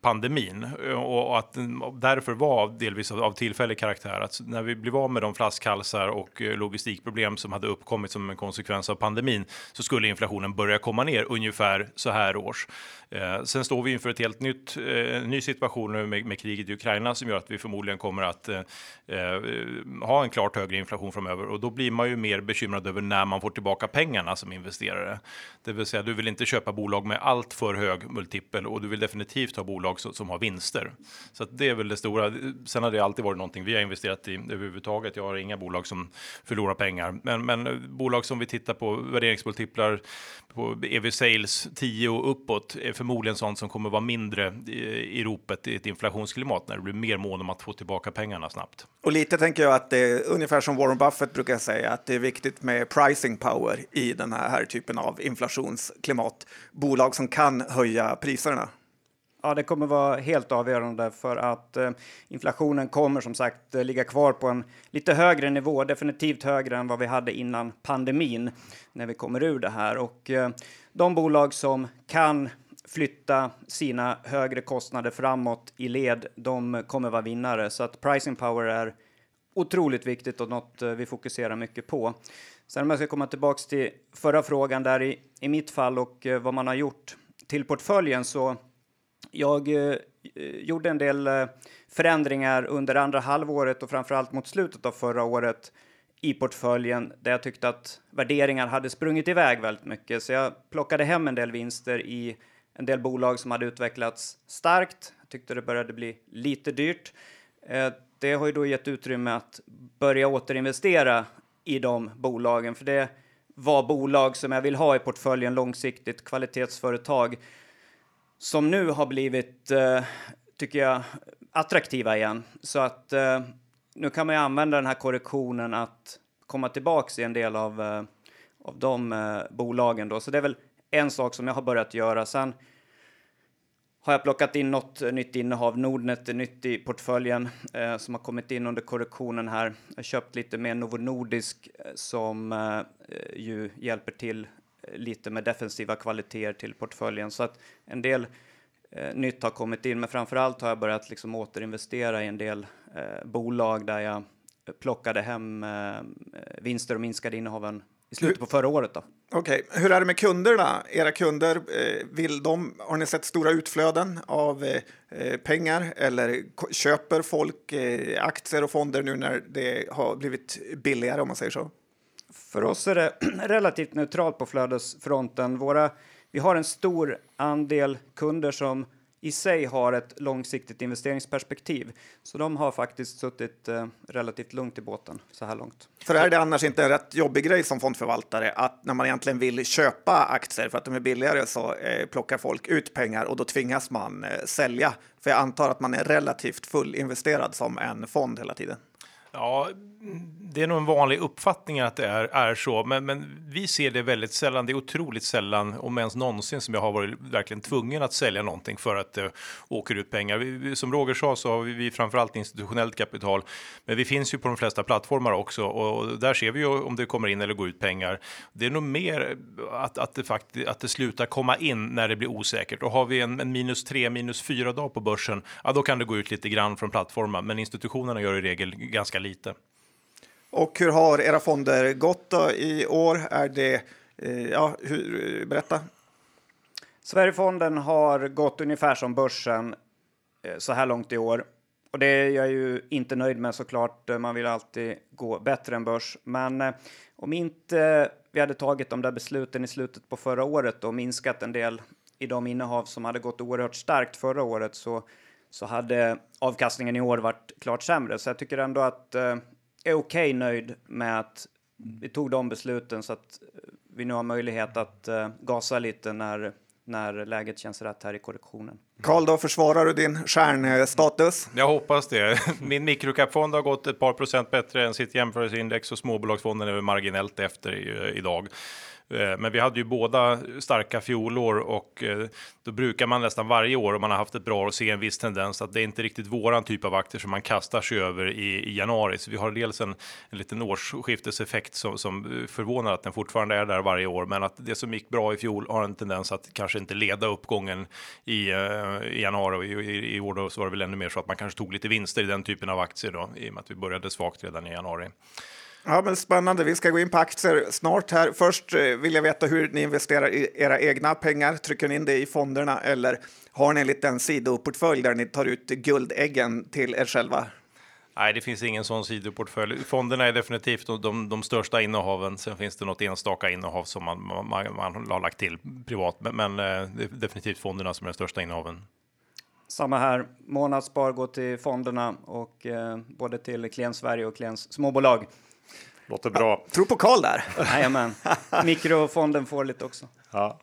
pandemin eh, och att mm, därför var delvis av, tillfällig karaktär. Att när vi blev av med de flaskhalsar och eh, logistikproblem som hade uppkommit som en konsekvens av pandemin så skulle inflationen börja komma ner ungefär så här års. Eh, sen står vi inför ett helt nytt eh, ny situation nu med, med, kriget i Ukraina som gör att vi förmodligen kommer att eh, eh ha en klart högre inflation framöver och då blir man ju mer bekymrad över när man får tillbaka pengarna som investerare. Det vill säga, du vill inte köpa bolag med allt för hög multipel och du vill definitivt ha bolag som, som har vinster. Så det är väl det stora. Sen har det alltid varit någonting vi har investerat i överhuvudtaget. Jag har inga bolag som förlorar pengar, men, men eh, bolag som vi tittar på värderingsmultiplar på EV sales 10 och uppåt är förmodligen sånt som kommer vara mindre i ropet i ett inflationsklimat när det blir mer mån om att få tillbaka pengarna snabbt. Och lite tänker jag att det är ungefär som Warren Buffett brukar säga att det är viktigt med pricing power i den här, här typen av inflationsklimat. Bolag som kan höja priserna. Ja, det kommer vara helt avgörande för att eh, inflationen kommer som sagt eh, ligga kvar på en lite högre nivå, definitivt högre än vad vi hade innan pandemin när vi kommer ur det här. Och eh, de bolag som kan flytta sina högre kostnader framåt i led, de kommer vara vinnare. Så att pricing power är otroligt viktigt och något eh, vi fokuserar mycket på. Sen om jag ska komma tillbaks till förra frågan där i, i mitt fall och eh, vad man har gjort till portföljen så jag eh, gjorde en del eh, förändringar under andra halvåret och framförallt mot slutet av förra året i portföljen där jag tyckte att värderingar hade sprungit iväg väldigt mycket. Så jag plockade hem en del vinster i en del bolag som hade utvecklats starkt. Jag tyckte det började bli lite dyrt. Eh, det har ju då gett utrymme att börja återinvestera i de bolagen, för det var bolag som jag vill ha i portföljen långsiktigt, kvalitetsföretag som nu har blivit, eh, tycker jag, attraktiva igen. Så att eh, nu kan man ju använda den här korrektionen att komma tillbaks i en del av, eh, av de eh, bolagen då. Så det är väl en sak som jag har börjat göra. Sen har jag plockat in något nytt innehav. Nordnet är nytt i portföljen eh, som har kommit in under korrektionen här. Jag har köpt lite mer Novo Nordisk eh, som eh, ju hjälper till lite med defensiva kvaliteter till portföljen. Så att en del eh, nytt har kommit in, men framför allt har jag börjat liksom återinvestera i en del eh, bolag där jag plockade hem eh, vinster och minskade innehaven i slutet på förra året. Okej, okay. hur är det med kunderna? Era kunder, eh, vill de, har ni sett stora utflöden av eh, eh pengar eller köper folk eh, aktier och fonder nu när det har blivit billigare om man säger så? För oss är det relativt neutralt på flödesfronten. Våra, vi har en stor andel kunder som i sig har ett långsiktigt investeringsperspektiv. Så de har faktiskt suttit eh, relativt lugnt i båten så här långt. För är det annars inte en rätt jobbig grej som fondförvaltare att när man egentligen vill köpa aktier för att de är billigare så eh, plockar folk ut pengar och då tvingas man eh, sälja? För jag antar att man är relativt fullinvesterad som en fond hela tiden. Ja, det är nog en vanlig uppfattning att det är, är så, men, men vi ser det väldigt sällan. Det är otroligt sällan, om ens någonsin, som jag har varit verkligen tvungen att sälja någonting för att det åker ut pengar. Vi, som Roger sa så har vi, vi framförallt institutionellt kapital, men vi finns ju på de flesta plattformar också och där ser vi ju om det kommer in eller går ut pengar. Det är nog mer att, att, det, faktiskt, att det slutar komma in när det blir osäkert. Och har vi en, en minus tre, minus fyra dag på börsen, ja, då kan det gå ut lite grann från plattformar, men institutionerna gör i regel ganska lite. Och hur har era fonder gått i år? Är det, eh, ja, hur, berätta. Sverigefonden har gått ungefär som börsen eh, så här långt i år. Och det är jag ju inte nöjd med såklart. Man vill alltid gå bättre än börs. Men eh, om inte vi hade tagit de där besluten i slutet på förra året och minskat en del i de innehav som hade gått oerhört starkt förra året så, så hade avkastningen i år varit klart sämre. Så jag tycker ändå att är okej okay nöjd med att vi tog de besluten så att vi nu har möjlighet att uh, gasa lite när, när läget känns rätt här i korrektionen. Karl, då försvarar du din stjärnstatus? Jag hoppas det. Min microcap-fond har gått ett par procent bättre än sitt jämförelseindex och småbolagsfonden är marginellt efter idag. Eh, men vi hade ju båda starka fjolår och eh, då brukar man nästan varje år om man har haft ett bra år se en viss tendens att det är inte riktigt våran typ av aktier som man kastar sig över i, i januari. Så vi har dels en, en liten årsskifteseffekt som, som förvånar att den fortfarande är där varje år, men att det som gick bra i fjol har en tendens att kanske inte leda uppgången i, eh, i januari och i, i, i år då så var det väl ännu mer så att man kanske tog lite vinster i den typen av aktier då i och med att vi började svagt redan i januari. Ja, men spännande. Vi ska gå in på aktier snart här. Först eh, vill jag veta hur ni investerar i era egna pengar. Trycker ni in det i fonderna eller har ni en liten sidoportfölj där ni tar ut guldäggen till er själva? Nej, det finns ingen sån sidoportfölj. Fonderna är definitivt de, de, de, största innehaven. Sen finns det något enstaka innehav som man, man, man har lagt till privat, men, men eh, det är definitivt fonderna som är de största innehaven. Samma här. Månadsspar går till fonderna och eh, både till Klens Sverige och Klens småbolag. Låter bra. Tro på Karl där. Jajamän. Mikrofonden får lite också. Ja.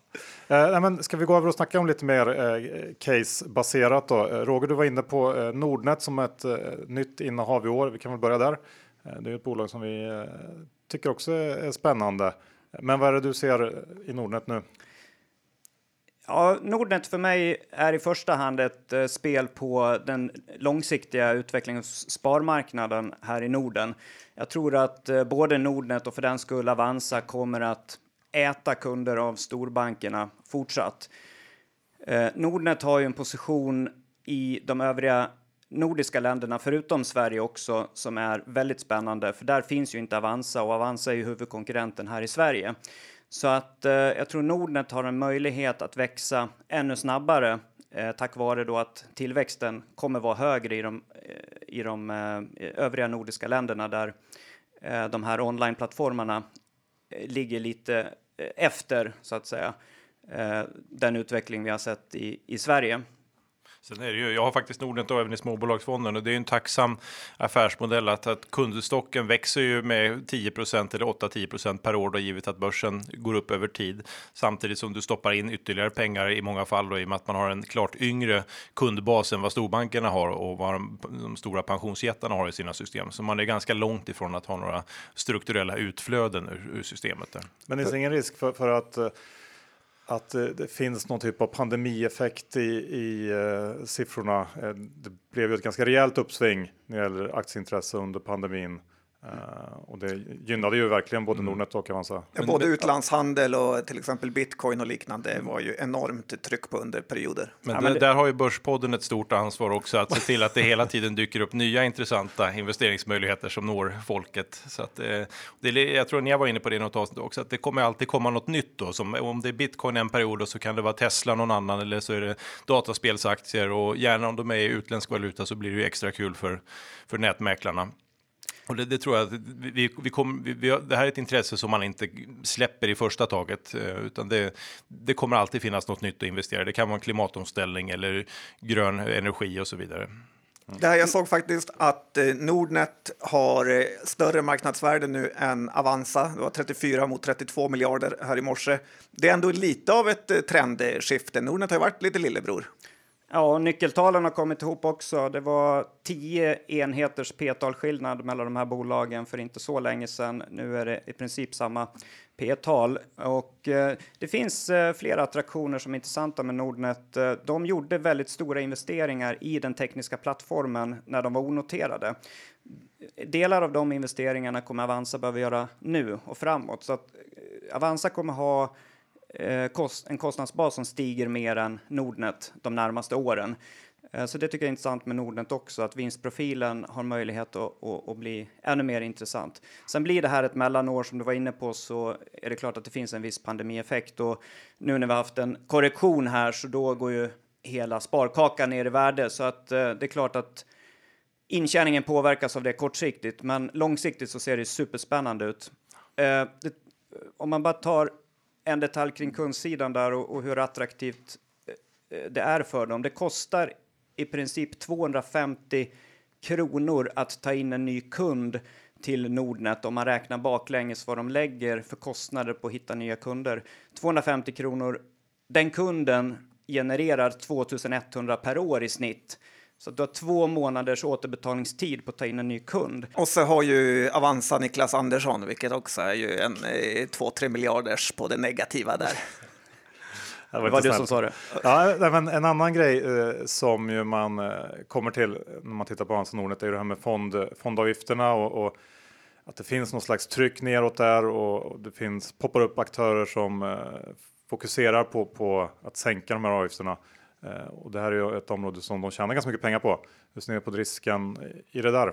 Eh, men ska vi gå över och snacka om lite mer eh, case-baserat då? Eh, Roger, du var inne på eh, Nordnet som ett eh, nytt innehav i år. Vi kan väl börja där. Eh, det är ett bolag som vi eh, tycker också är spännande. Men vad är det du ser i Nordnet nu? Ja, Nordnet för mig är i första hand ett eh, spel på den långsiktiga utvecklingen hos sparmarknaden här i Norden. Jag tror att eh, både Nordnet och för den skull Avanza kommer att äta kunder av storbankerna fortsatt. Eh, Nordnet har ju en position i de övriga nordiska länderna, förutom Sverige också, som är väldigt spännande, för där finns ju inte Avanza och Avanza är ju huvudkonkurrenten här i Sverige. Så att eh, jag tror Nordnet har en möjlighet att växa ännu snabbare eh, tack vare då att tillväxten kommer vara högre i de, eh, i de eh, övriga nordiska länderna där eh, de här onlineplattformarna eh, ligger lite eh, efter så att säga eh, den utveckling vi har sett i, i Sverige. Sen är det ju, jag har faktiskt Nordnet och även i småbolagsfonden och det är en tacksam affärsmodell att, att kundstocken växer ju med 10% eller 8-10% per år då, givet att börsen går upp över tid. Samtidigt som du stoppar in ytterligare pengar i många fall då, i och med att man har en klart yngre kundbas än vad storbankerna har och vad de, de stora pensionsjättarna har i sina system. Så man är ganska långt ifrån att ha några strukturella utflöden ur, ur systemet. Där. Men det finns ingen risk för, för att eh, att eh, det finns någon typ av pandemieffekt i, i eh, siffrorna. Eh, det blev ju ett ganska rejält uppsving när det gäller aktieintresse under pandemin. Uh, och det gynnade ju verkligen både mm. Nordnet och Avanza. Ja, både utlandshandel och till exempel bitcoin och liknande var ju enormt tryck på under perioder. Men, ja, men det, där har ju Börspodden ett stort ansvar också att se till att det hela tiden dyker upp nya intressanta investeringsmöjligheter som når folket. Så att, eh, det, jag tror ni var inne på det i något avsnitt också, att det kommer alltid komma något nytt då. Som, om det är bitcoin en period och så kan det vara Tesla någon annan eller så är det dataspelsaktier och gärna om de är i utländsk valuta så blir det ju extra kul för, för nätmäklarna. Och det, det, tror jag att vi, vi kommer, vi, vi, det här är ett intresse som man inte släpper i första taget, eh, utan det, det kommer alltid finnas något nytt att investera. Det kan vara en klimatomställning eller grön energi och så vidare. Mm. Det här, jag såg faktiskt att eh, Nordnet har eh, större marknadsvärde nu än Avanza. Det var 34 mot 32 miljarder här i morse. Det är ändå lite av ett trendskifte. Nordnet har varit lite lillebror. Ja, nyckeltalen har kommit ihop också. Det var 10 enheters p-talskillnad mellan de här bolagen för inte så länge sedan. Nu är det i princip samma p-tal och eh, det finns eh, flera attraktioner som är intressanta med Nordnet. Eh, de gjorde väldigt stora investeringar i den tekniska plattformen när de var onoterade. Delar av de investeringarna kommer Avanza behöva göra nu och framåt så att eh, Avanza kommer ha Eh, en kostnadsbas som stiger mer än Nordnet de närmaste åren. Eh, så det tycker jag är intressant med Nordnet också, att vinstprofilen har möjlighet att, att, att, bli ännu mer intressant. Sen blir det här ett mellanår som du var inne på så är det klart att det finns en viss pandemieffekt och nu när vi har haft en korrektion här så då går ju hela sparkakan ner i värde så att eh, det är klart att intjäningen påverkas av det kortsiktigt, men långsiktigt så ser det superspännande ut. Eh, det, om man bara tar en detalj kring kundsidan där och, och hur attraktivt eh, det är för dem. Det kostar i princip 250 kronor att ta in en ny kund till Nordnet om man räknar baklänges vad de lägger för kostnader på att hitta nya kunder. 250 kronor. Den kunden genererar 2100 per år i snitt. Så att du har två månaders återbetalningstid på att ta in en ny kund. Och så har ju Avanza Niklas Andersson, vilket också är ju en 2-3 eh, miljarders på det negativa där. Det var, det var du som sa det. Ja, men en annan grej eh, som ju man eh, kommer till när man tittar på Avanza Nordnet är det här med fond, fondavgifterna och, och, att det finns någon slags tryck neråt där och, och det finns poppar upp aktörer som eh, fokuserar på, på att sänka de här avgifterna. Eh, och det här är ju ett område som de tjänar ganska mycket pengar på. Hur ser ni på risken eh, i det där?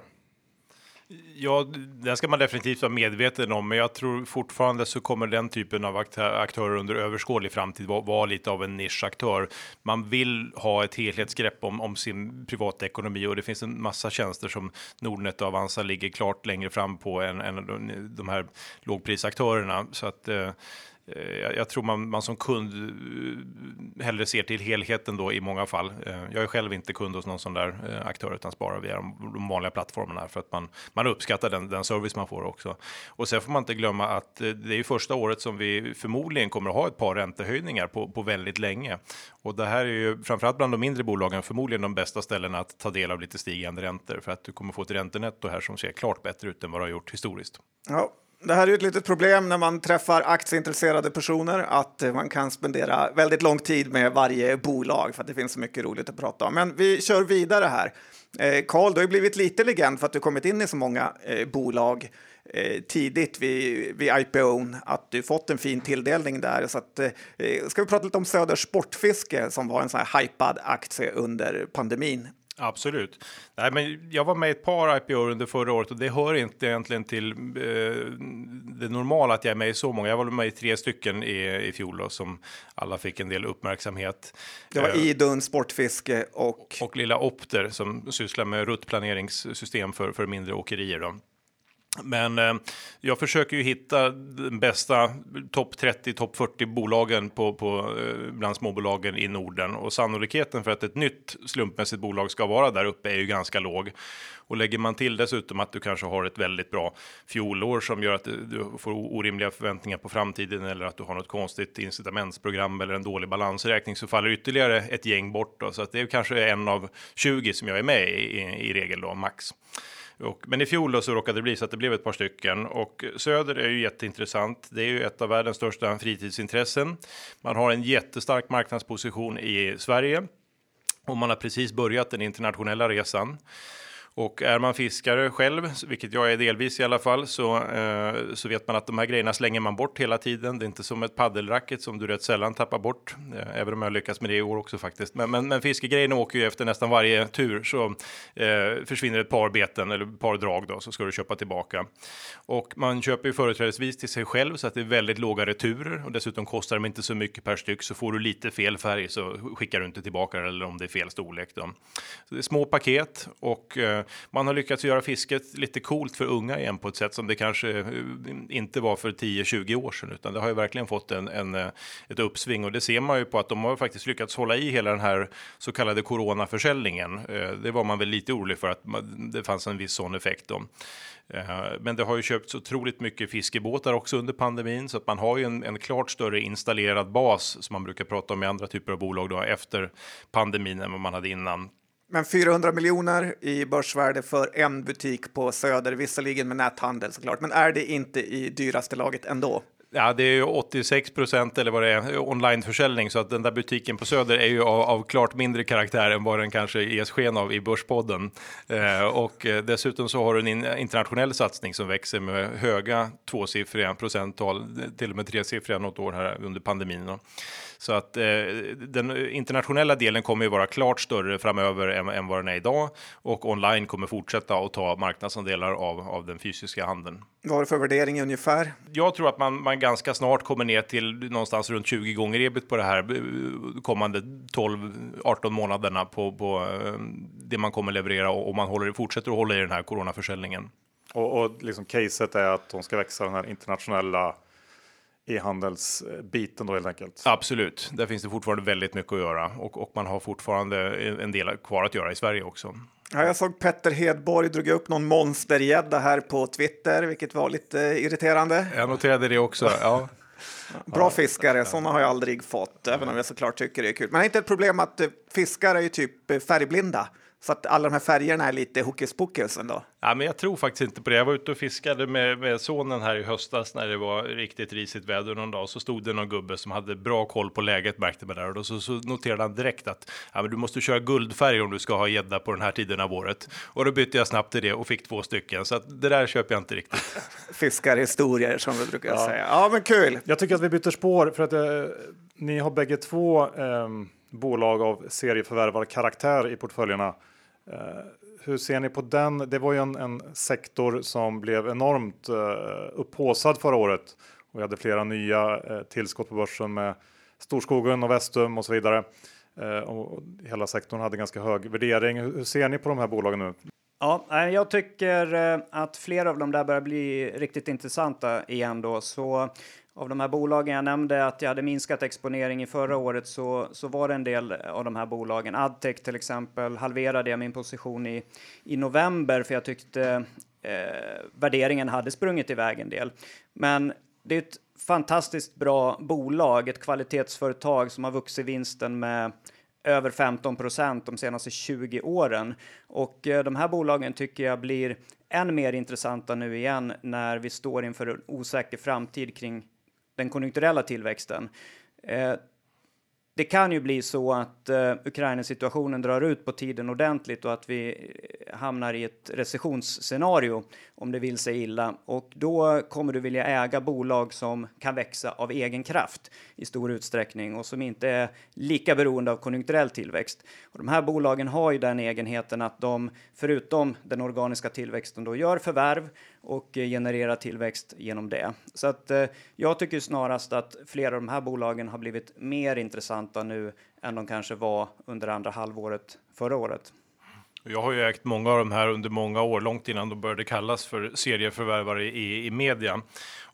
Ja, det ska man definitivt vara medveten om, men jag tror fortfarande så kommer den typen av aktörer under överskådlig framtid vara, vara lite av en nischaktör. Man vill ha ett helhetsgrepp om, om sin privatekonomi och det finns en massa tjänster som Nordnet och Avanza ligger klart längre fram på än, än de här lågprisaktörerna. Så att Eh, Eh, jag tror man, man som kund eh, hellre ser till helheten då i många fall. Eh, jag är själv inte kund hos någon sån där aktör utan sparar via de vanliga plattformarna för att man, man uppskattar den, den service man får också. Och sen får man inte glömma att det är ju första året som vi förmodligen kommer att ha ett par räntehöjningar på, på väldigt länge. Och det här är ju framförallt bland de mindre bolagen förmodligen de bästa ställena att ta del av lite stigande räntor för att du kommer få ett räntenetto här som ser klart bättre ut än vad det har gjort historiskt. Ja, det här är ett litet problem när man träffar aktieintresserade personer att eh, man kan spendera väldigt lång tid med varje bolag för att det finns så mycket roligt att prata om. Men vi kör vidare här. Eh, Karl, du har blivit lite legend för att du kommit in i så många eh, bolag tidigt vid, vid IPO, att du fått en fin tilldelning där. Så att, ska vi prata lite om Söders Sportfiske som var en sån här hypad aktie under pandemin. Absolut. Nej, men jag var med i ett par IPO under förra året och det hör inte egentligen till eh, det normala att jag är med i så många. Jag var med i tre stycken i, i fjol då, som alla fick en del uppmärksamhet. Det var eh, Idun, Sportfiske och... Och Lilla Opter som sysslar med ruttplaneringssystem för, för mindre åkerier. Då. Men eh, jag försöker ju hitta den bästa topp 30, topp 40 bolagen på, på, eh, bland småbolagen i Norden. Och sannolikheten för att ett nytt slumpmässigt bolag ska vara där uppe är ju ganska låg. Och lägger man till dessutom att du kanske har ett väldigt bra fjolår som gör att du får orimliga förväntningar på framtiden eller att du har något konstigt incitamentsprogram eller en dålig balansräkning så faller ytterligare ett gäng bort. Då. Så att det är kanske en av 20 som jag är med i, i, i regel då, max. Och, men i fjol så råkade det bli så att det blev ett par stycken och Söder är ju jätteintressant. Det är ju ett av världens största fritidsintressen. Man har en jättestark marknadsposition i Sverige och man har precis börjat den internationella resan. Och är man fiskare själv, vilket jag är delvis i alla fall, så, eh, så vet man att de här grejerna slänger man bort hela tiden. Det är inte som ett paddelracket som du rätt sällan tappar bort, eh, även om jag lyckas med det i år också faktiskt. Men, men, men fiskegrejerna åker ju efter nästan varje tur så eh, försvinner ett par beten eller ett par drag då så ska du köpa tillbaka. Och man köper ju företrädesvis till sig själv så att det är väldigt låga returer och dessutom kostar de inte så mycket per styck så får du lite fel färg så skickar du inte tillbaka eller om det är fel storlek. Då. Så det är små paket och eh, man har lyckats göra fisket lite coolt för unga igen på ett sätt som det kanske eh, inte var för 10-20 år sedan, utan det har ju verkligen fått en, en, eh, ett uppsving och det ser man ju på att de har faktiskt lyckats hålla i hela den här så kallade coronaförsäljningen. Eh, det var man väl lite orolig för att det fanns en viss sån effekt. Då. Men det har ju köpts otroligt mycket fiskebåtar också under pandemin så att man har ju en, en klart större installerad bas som man brukar prata om i andra typer av bolag då, efter pandemin än vad man hade innan. Men 400 miljoner i börsvärde för en butik på Söder, visserligen med näthandel såklart. Men är det inte i dyraste laget ändå? Ja, det är ju 86 procent eller vad det är onlineförsäljning så att den där butiken på Söder är ju av, av klart mindre karaktär än vad den kanske ges sken av i Börspodden. Eh, och eh, dessutom så har du en internationell satsning som växer med höga tvåsiffriga procenttal, till och med tresiffriga något år här under pandemin. Då. Så att eh, den internationella delen kommer ju vara klart större framöver än, än vad den är idag och online kommer fortsätta att ta marknadsandelar av, av den fysiska handeln. Vad har du för värdering ungefär? Jag tror att man, man ganska snart kommer ner till någonstans runt 20 gånger ebit på det här eh, kommande 12-18 månaderna på, på eh, det man kommer leverera och, och man håller, fortsätter att hålla i den här coronaförsäljningen. Och, och liksom caset är att de ska växa den här internationella e-handelsbiten då helt enkelt. Absolut, där finns det fortfarande väldigt mycket att göra och, och man har fortfarande en del kvar att göra i Sverige också. Ja, jag såg Petter Hedborg drog upp någon monstergädda här på Twitter, vilket var lite irriterande. Jag noterade det också. Ja. Bra fiskare, sådana har jag aldrig fått, även om jag såklart tycker det är kul. Men det är inte ett problem att eh, fiskare är ju typ färgblinda. Så att alla de här färgerna är lite hokus pokus ändå. Ja, men jag tror faktiskt inte på det. Jag var ute och fiskade med, med sonen här i höstas när det var riktigt risigt väder någon dag. Så stod det någon gubbe som hade bra koll på läget märkte man där. Och då så, så noterade han direkt att ja, men du måste köra guldfärg om du ska ha gädda på den här tiden av året. Och då bytte jag snabbt till det och fick två stycken. Så att det där köper jag inte riktigt. Fiskarhistorier som vi brukar ja. säga. Ja, men kul. Jag tycker att vi byter spår för att eh, ni har bägge två eh, bolag av serieförvärvarkaraktär i portföljerna. Eh, hur ser ni på den? Det var ju en, en sektor som blev enormt eh, upphåsad förra året och vi hade flera nya eh, tillskott på börsen med Storskogen och Vestum och så vidare. Eh, och hela sektorn hade ganska hög värdering. Hur, hur ser ni på de här bolagen nu? Ja, eh, jag tycker eh, att flera av dem där börjar bli riktigt intressanta igen då. Så av de här bolagen jag nämnde att jag hade minskat exponering i förra året så, så var det en del av de här bolagen. Adtech till exempel halverade jag min position i, i november för jag tyckte eh, värderingen hade sprungit iväg en del. Men det är ett fantastiskt bra bolag, ett kvalitetsföretag som har vuxit vinsten med över 15 procent de senaste 20 åren. Och eh, de här bolagen tycker jag blir än mer intressanta nu igen när vi står inför en osäker framtid kring den konjunkturella tillväxten. Eh, det kan ju bli så att uh, Ukraina-situationen drar ut på tiden ordentligt och att vi eh, hamnar i ett recessionsscenario om det vill sig illa. Och då kommer du vilja äga bolag som kan växa av egen kraft i stor utsträckning och som inte är lika beroende av konjunkturell tillväxt. Och de här bolagen har ju den egenheten att de, förutom den organiska tillväxten, då gör förvärv och eh, generera tillväxt genom det. Så att eh, jag tycker snarast att flera av de här bolagen har blivit mer intressanta nu än de kanske var under andra halvåret förra året. Jag har ju ägt många av de här under många år, långt innan de började kallas för serieförvärvare i, i media.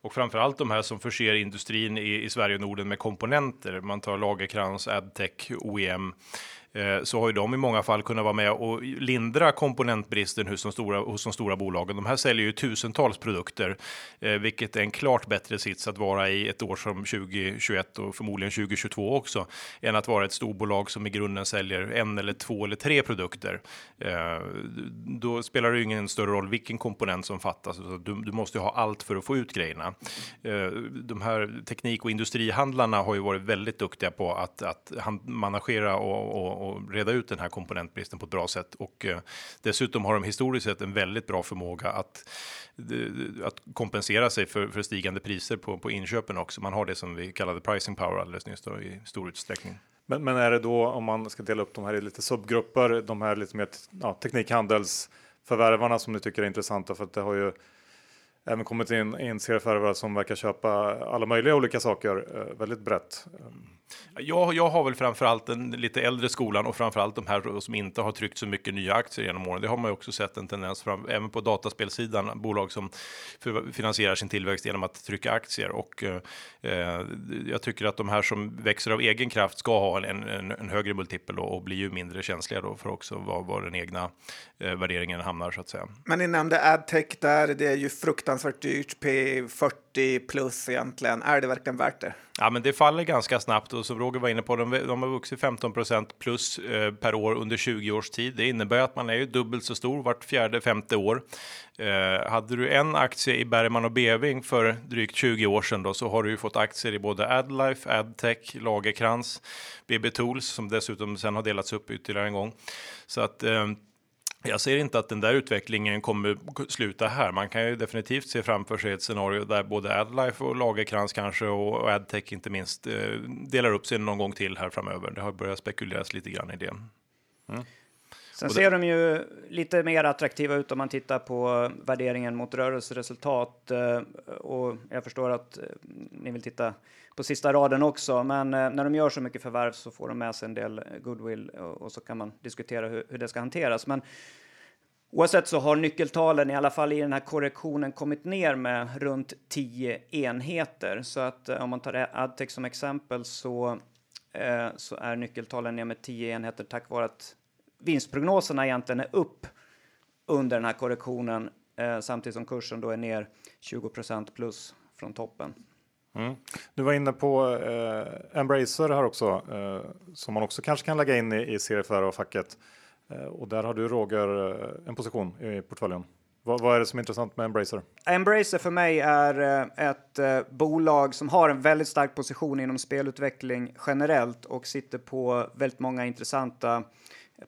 Och framförallt de här som förser industrin i, i Sverige och Norden med komponenter. Man tar Lagerkrans, Adtech, OEM Eh, så har ju de i många fall kunnat vara med och lindra komponentbristen hos de stora, hos de stora bolagen. De här säljer ju tusentals produkter, eh, vilket är en klart bättre sits att vara i ett år som 2021 och förmodligen 2022 också, än att vara ett storbolag som i grunden säljer en eller två eller tre produkter. Eh, då spelar det ju ingen större roll vilken komponent som fattas. Du, du måste ha allt för att få ut grejerna. De här teknik och industrihandlarna har ju varit väldigt duktiga på att, att managera och, och och reda ut den här komponentbristen på ett bra sätt. Och eh, dessutom har de historiskt sett en väldigt bra förmåga att, eh, att kompensera sig för, för stigande priser på, på inköpen också. Man har det som vi kallade pricing power alldeles nyss då, i stor utsträckning. Men, men, är det då om man ska dela upp de här i lite subgrupper, de här lite mer ja, teknikhandelsförvärvarna som ni tycker är intressanta för att det har ju även kommit in, in serieförvärvare som verkar köpa alla möjliga olika saker eh, väldigt brett. Jag, jag har väl framförallt den lite äldre skolan och framförallt de här som inte har tryckt så mycket nya aktier genom åren. Det har man ju också sett en tendens fram, även på dataspelsidan, bolag som finansierar sin tillväxt genom att trycka aktier. Och eh, jag tycker att de här som växer av egen kraft ska ha en, en, en högre multipel och, och blir ju mindre känsliga då för också var, var den egna eh, värderingen hamnar så att säga. Men ni nämnde adtech där, det är ju fruktansvärt dyrt, P40 40 plus egentligen. Är det verkligen värt det? Ja, men det faller ganska snabbt och som Roger var inne på, de, de har vuxit 15% plus eh, per år under 20 års tid. Det innebär att man är ju dubbelt så stor vart fjärde, femte år. Eh, hade du en aktie i Bergman och Beving för drygt 20 år sedan då, så har du ju fått aktier i både Adlife, Adtech, Lagerkrans, BB Tools som dessutom sen har delats upp ytterligare en gång. Så att eh, jag ser inte att den där utvecklingen kommer sluta här. Man kan ju definitivt se framför sig ett scenario där både Adlife och Lagerkrans kanske och Adtech inte minst eh, delar upp sig någon gång till här framöver. Det har börjat spekuleras lite grann i det. Mm. Sen det... ser de ju lite mer attraktiva ut om man tittar på värderingen mot rörelseresultat. Eh, och jag förstår att eh, ni vill titta på sista raden också, men när de gör så mycket förvärv så får de med sig en del goodwill och så kan man diskutera hur, hur det ska hanteras. Men Oavsett så har nyckeltalen i alla fall i den här korrektionen kommit ner med runt 10 enheter. Så att om man tar Adtech som exempel så, eh, så är nyckeltalen ner med 10 enheter tack vare att vinstprognoserna egentligen är upp under den här korrektionen eh, samtidigt som kursen då är ner 20% plus från toppen. Mm. Du var inne på eh, Embracer här också, eh, som man också kanske kan lägga in i, i facket eh, Och där har du Roger eh, en position i portföljen. Vad, vad, är det som är intressant med Embracer? Embracer för mig är eh, ett eh, bolag som har en väldigt stark position inom spelutveckling generellt och sitter på väldigt många intressanta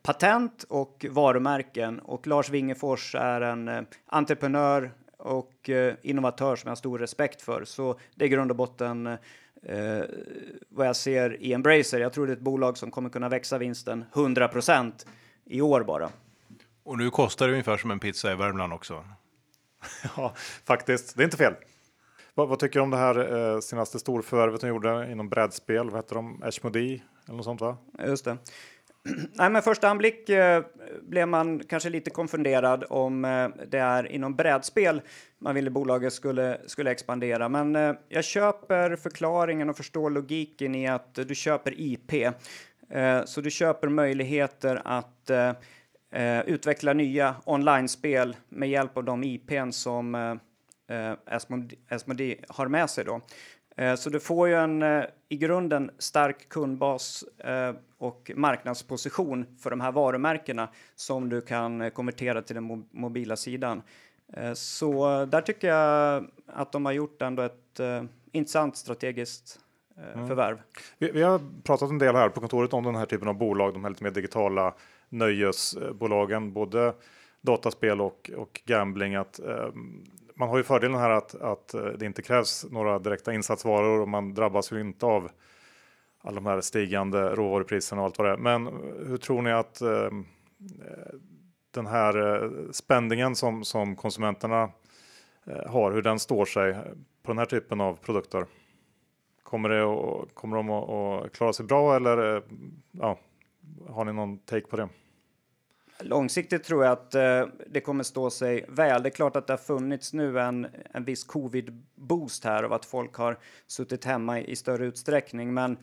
patent och varumärken. Och Lars Wingefors är en eh, entreprenör och innovatör som jag har stor respekt för. Så det är grund och botten eh, vad jag ser i Embracer. Jag tror det är ett bolag som kommer kunna växa vinsten 100% i år bara. Och nu kostar det ungefär som en pizza i Värmland också. ja, faktiskt. Det är inte fel. Vad, vad tycker du om det här eh, senaste storförvärvet de gjorde inom brädspel? Vad heter de? Ashmodee eller något sånt va? Just det. Nej, men första anblick eh, blev man kanske lite konfunderad om eh, det är inom brädspel man ville bolaget skulle, skulle expandera. Men eh, jag köper förklaringen och förstår logiken i att du köper IP. Eh, så du köper möjligheter att eh, eh, utveckla nya online-spel med hjälp av de IPn som eh, Asmodee har med sig. Då. Eh, så du får ju en eh, i grunden stark kundbas eh, och marknadsposition för de här varumärkena som du kan konvertera till den mobila sidan. Så där tycker jag att de har gjort ändå ett intressant strategiskt mm. förvärv. Vi, vi, har pratat en del här på kontoret om den här typen av bolag, de här lite mer digitala nöjesbolagen, både dataspel och, och gambling. Att, eh, man har ju fördelen här att, att eh, det inte krävs några direkta insatsvaror och man drabbas ju inte av alla de här stigande råvarupriserna och allt vad det är. Men hur tror ni att ehm, eh, den här eh, spänningen som, som konsumenterna eh, har, hur den står sig på den här typen av produkter? Kommer, det att, kommer de att, att klara sig bra eller eh, ja, har ni någon take på det? Långsiktigt tror jag att eh, det kommer stå sig väl. Det är klart att det har funnits nu en, en viss covid-boost här av att folk har suttit hemma i, i, större utsträckning. Men,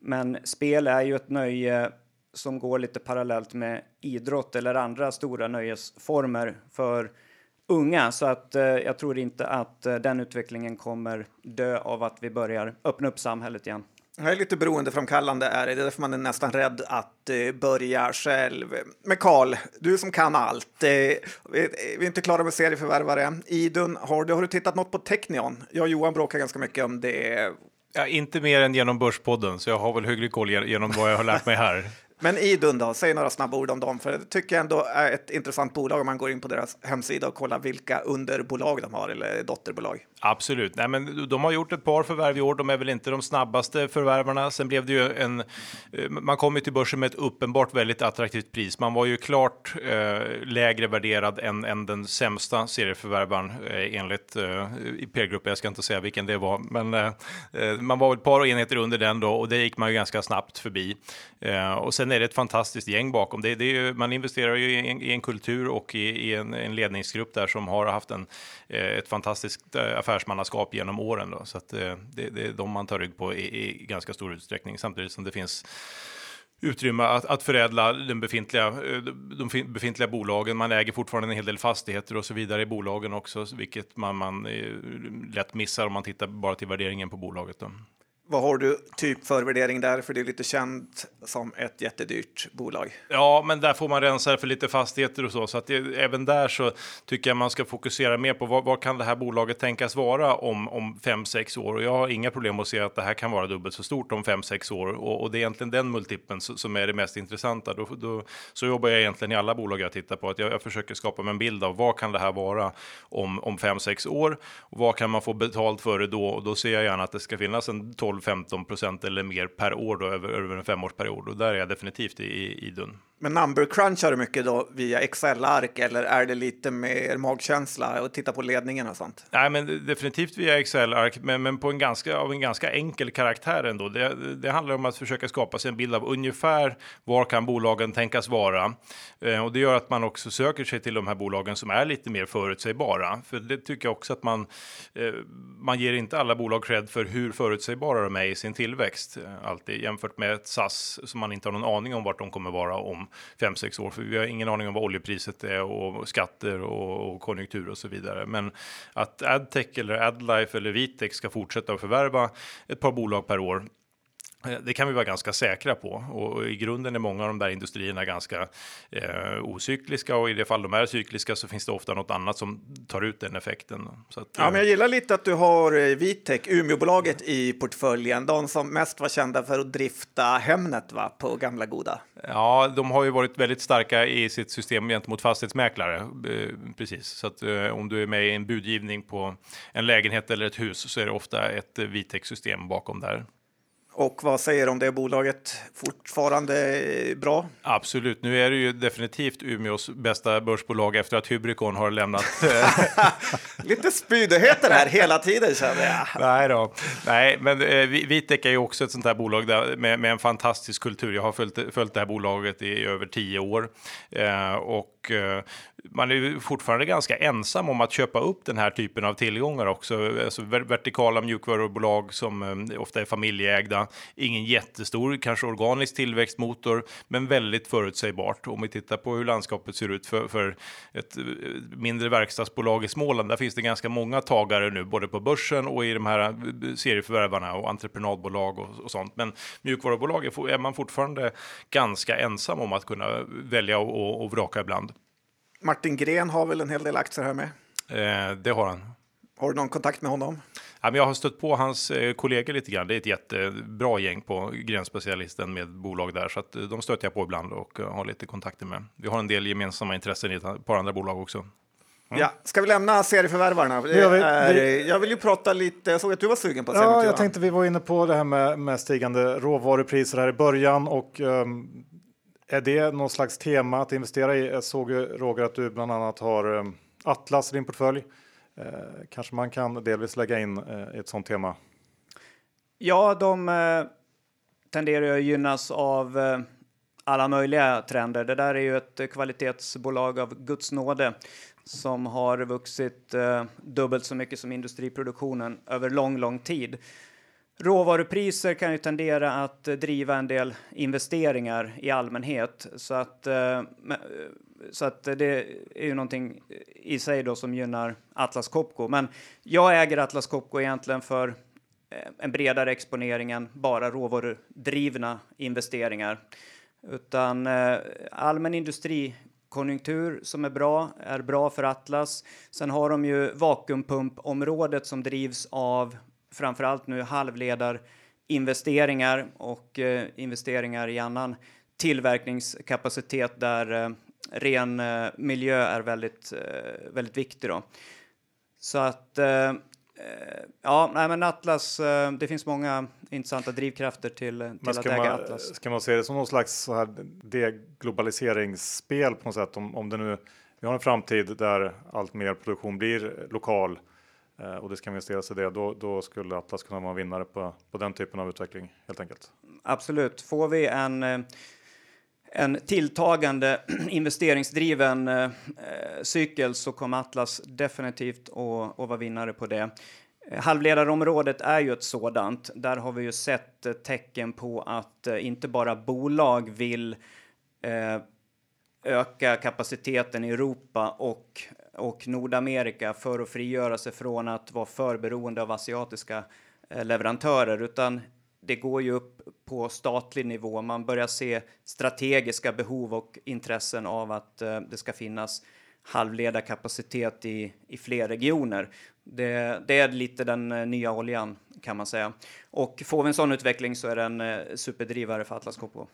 men spel är ju ett nöje som går lite parallellt med idrott eller andra stora nöjesformer för unga. Så att eh, jag tror inte att eh, den utvecklingen kommer dö av att vi börjar öppna upp samhället igen. Det är lite beroendeframkallande är det, det är därför man är nästan rädd att eh, börja själv. Men Karl, du som kan allt, eh, vi, vi, är inte klara med serieförvärvare. Idun, har du, har du tittat något på Technion? Jag och Johan bråkar ganska mycket om det. Ja, inte mer än genom Börspodden, så jag har väl hygglig koll genom vad jag har lärt mig här. Men Idun då, säg några snabba ord om dem, för det tycker jag ändå är ett intressant bolag om man går in på deras hemsida och kollar vilka underbolag de har eller dotterbolag. Absolut, Nej, men de har gjort ett par förvärv i år. De är väl inte de snabbaste förvärvarna. Sen blev det ju en. Eh, man kom ju till börsen med ett uppenbart väldigt attraktivt pris. Man var ju klart eh, lägre värderad än, än den sämsta serieförvärvaren eh, enligt eh, P-gruppen. Jag ska inte säga vilken det var, men eh, eh man var ett par enheter under den då och det gick man ju ganska snabbt förbi. Eh, och sen är det ett fantastiskt gäng bakom. Det, det är ju, man investerar ju i en, i en kultur och i, i en, en, ledningsgrupp där som har haft en, eh, ett fantastiskt affärsmannaskap genom åren. Då. Så att, eh, det, det är de man tar rygg på i, i ganska stor utsträckning samtidigt som det finns utrymme att, att förädla den befintliga, eh, de befintliga bolagen. Man äger fortfarande en hel del fastigheter och så vidare i bolagen också, vilket man, man eh, lätt missar om man tittar bara till värderingen på bolaget. Då. Vad har du typ för värdering där? För det är lite känt som ett jättedyrt bolag. Ja, men där får man rensa för lite fastigheter och så. Så att det, även där så tycker jag man ska fokusera mer på vad, vad kan det här bolaget tänkas vara om, om fem, sex år? Och jag har inga problem att se att det här kan vara dubbelt så stort om fem, sex år. Och, och det är egentligen den multipeln som är det mest intressanta. Då, då, så jobbar jag egentligen i alla bolag jag tittar på. Att jag, jag försöker skapa mig en bild av vad kan det här vara om, om fem, sex år? Och vad kan man få betalt för det då? Och då ser jag gärna att det ska finnas en 12 12-15 procent eller mer per år då, över, över en femårsperiod. Och där är jag definitivt i, i dun. Men number crunchar du mycket då via Excel-ark eller är det lite mer magkänsla och titta på ledningen och sånt? Nej, men definitivt via Excel-ark, men, men på en ganska, av en ganska enkel karaktär ändå. Det, det handlar om att försöka skapa sig en bild av ungefär var kan bolagen tänkas vara. Eh, och det gör att man också söker sig till de här bolagen som är lite mer förutsägbara. För det tycker jag också att man, eh, man ger inte alla bolag cred för hur förutsägbara vara med i sin tillväxt. Eh, alltid jämfört med ett SAS som man inte har någon aning om vart de kommer vara om fem sex år, för vi har ingen aning om vad oljepriset är och skatter och, och konjunktur och så vidare. Men att Adtech eller Adlife eller Vitec ska fortsätta att förvärva ett par bolag per år det kan vi vara ganska säkra på och i grunden är många av de där industrierna ganska eh, ocykliska och i det fall de är cykliska så finns det ofta något annat som tar ut den effekten. Att, ja, men jag eh, gillar lite att du har eh, Vitec, Umeåbolaget i portföljen, de som mest var kända för att drifta Hemnet va, på gamla goda. Ja, de har ju varit väldigt starka i sitt system gentemot fastighetsmäklare. Eh, precis, så att eh, om du är med i en budgivning på en lägenhet eller ett hus så är det ofta ett Vitec-system bakom där. Och vad säger du om det bolaget? Fortfarande bra? Absolut. Nu är det ju definitivt Umeås bästa börsbolag efter att Hybricon har lämnat. Lite spydigheter här hela tiden känner jag. Nej då. Nej, men eh, Vitec är ju också ett sånt här bolag där, med, med en fantastisk kultur. Jag har följt, följt det här bolaget i över tio år eh, och Eh, man är fortfarande ganska ensam om att köpa upp den här typen av tillgångar också. Alltså vertikala mjukvarubolag som eh, ofta är familjeägda. Ingen jättestor, kanske organisk tillväxtmotor, men väldigt förutsägbart. Om vi tittar på hur landskapet ser ut för, för ett eh, mindre verkstadsbolag i Småland, där finns det ganska många tagare nu, både på börsen och i de här serieförvärvarna och entreprenadbolag och, och sånt. Men mjukvarubolag är man fortfarande ganska ensam om att kunna välja och, och vraka ibland. Martin Gren har väl en hel del aktier här med? Eh, det har han. Har du någon kontakt med honom? Ja, men jag har stött på hans eh, kollegor lite grann. Det är ett jättebra gäng på Grenspecialisten med bolag där, så att eh, de stöter jag på ibland och uh, har lite kontakter med. Vi har en del gemensamma intressen i ett par andra bolag också. Mm. Ja, ska vi lämna serieförvärvarna? Vi, vi, jag vill ju prata lite, jag såg att du var sugen på att säga Ja, jag tänkte vi var inne på det här med, med stigande råvarupriser här i början och um, är det någon slags tema att investera i? Jag såg Roger att du bland annat har ehm, Atlas i din portfölj. Eh, kanske man kan delvis lägga in eh, ett sånt tema? Ja, de eh, tenderar att gynnas av alla möjliga trender. Det där är ju ett kvalitetsbolag av Guds nåde som har vuxit dubbelt så mycket som industriproduktionen över lång, lång tid. Råvarupriser kan ju tendera att driva en del investeringar i allmänhet så att, eh, eh, så att det är ju någonting i sig då som gynnar Atlas Copco. Men jag äger Atlas Copco egentligen för eh, en bredare exponering än bara råvarudrivna investeringar. Utan allmän industrikonjunktur som är bra, är bra för Atlas. Sen har de ju vakuumpumpområdet som drivs av framförallt nu halvledarinvesteringar och eh, investeringar i annan tillverkningskapacitet där eh, ren eh, miljö är väldigt, eh, väldigt viktig. Då. Så att eh, eh, Ja, nej, men Atlas, det finns många intressanta drivkrafter till, till att äga man, Atlas. Ska man se det som någon slags så här deglobaliseringsspel på något sätt? Om, om det nu, vi har en framtid där allt mer produktion blir lokal Eh, och det ska investeras i det, då, då skulle Atlas kunna vara vinnare på, på den typen av utveckling helt enkelt. Absolut. Får vi en, eh, en tilltagande investeringsdriven eh, eh, cykel så kommer Atlas definitivt att, att vara vinnare på det. Eh, halvledarområdet är ju ett sådant. Där har vi ju sett tecken på att inte bara bolag vill öka kapaciteten i Europa och och Nordamerika för att frigöra sig från att vara för beroende av asiatiska eh, leverantörer, utan det går ju upp på statlig nivå. Man börjar se strategiska behov och intressen av att eh, det ska finnas halvledarkapacitet i, i fler regioner. Det, det, är lite den eh, nya oljan kan man säga. Och får vi en sån utveckling så är det en superdrivare för Atlas Copco.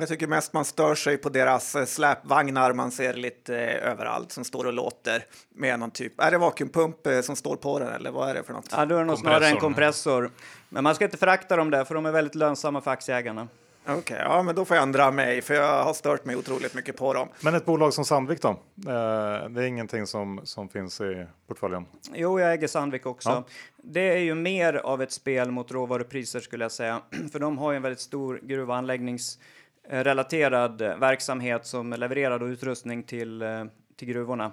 Jag tycker mest man stör sig på deras eh, släpvagnar man ser lite eh, överallt som står och låter med någon typ. Är det vakuumpump eh, som står på den eller vad är det för något? Ja, då är det nog snarare en kompressor. Men man ska inte förakta dem där för de är väldigt lönsamma för aktieägarna. Okej, okay, ja, men då får jag ändra mig för jag har stört mig otroligt mycket på dem. Men ett bolag som Sandvik då? det är ingenting som, som finns i portföljen? Jo, jag äger Sandvik också. Ja. Det är ju mer av ett spel mot råvarupriser skulle jag säga, för de har ju en väldigt stor gruvanläggnings relaterad verksamhet som levererar utrustning till, eh, till gruvorna.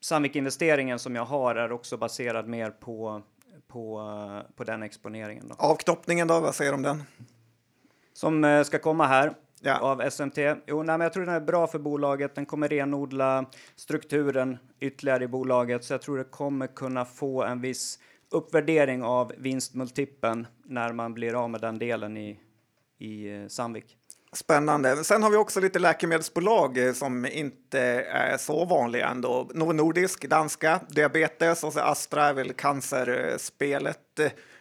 Sandvik-investeringen som jag har är också baserad mer på, på, eh, på den exponeringen. Då. Avknoppningen då, vad säger du om den? Som ska komma här ja. av SMT. Jo, nej, men jag tror den är bra för bolaget. Den kommer renodla strukturen ytterligare i bolaget, så jag tror det kommer kunna få en viss uppvärdering av vinstmultipeln när man blir av med den delen i, i Sandvik. Spännande. Sen har vi också lite läkemedelsbolag eh, som inte är så vanliga ändå. Novo Nordisk, danska, diabetes och så Astra är väl cancerspelet.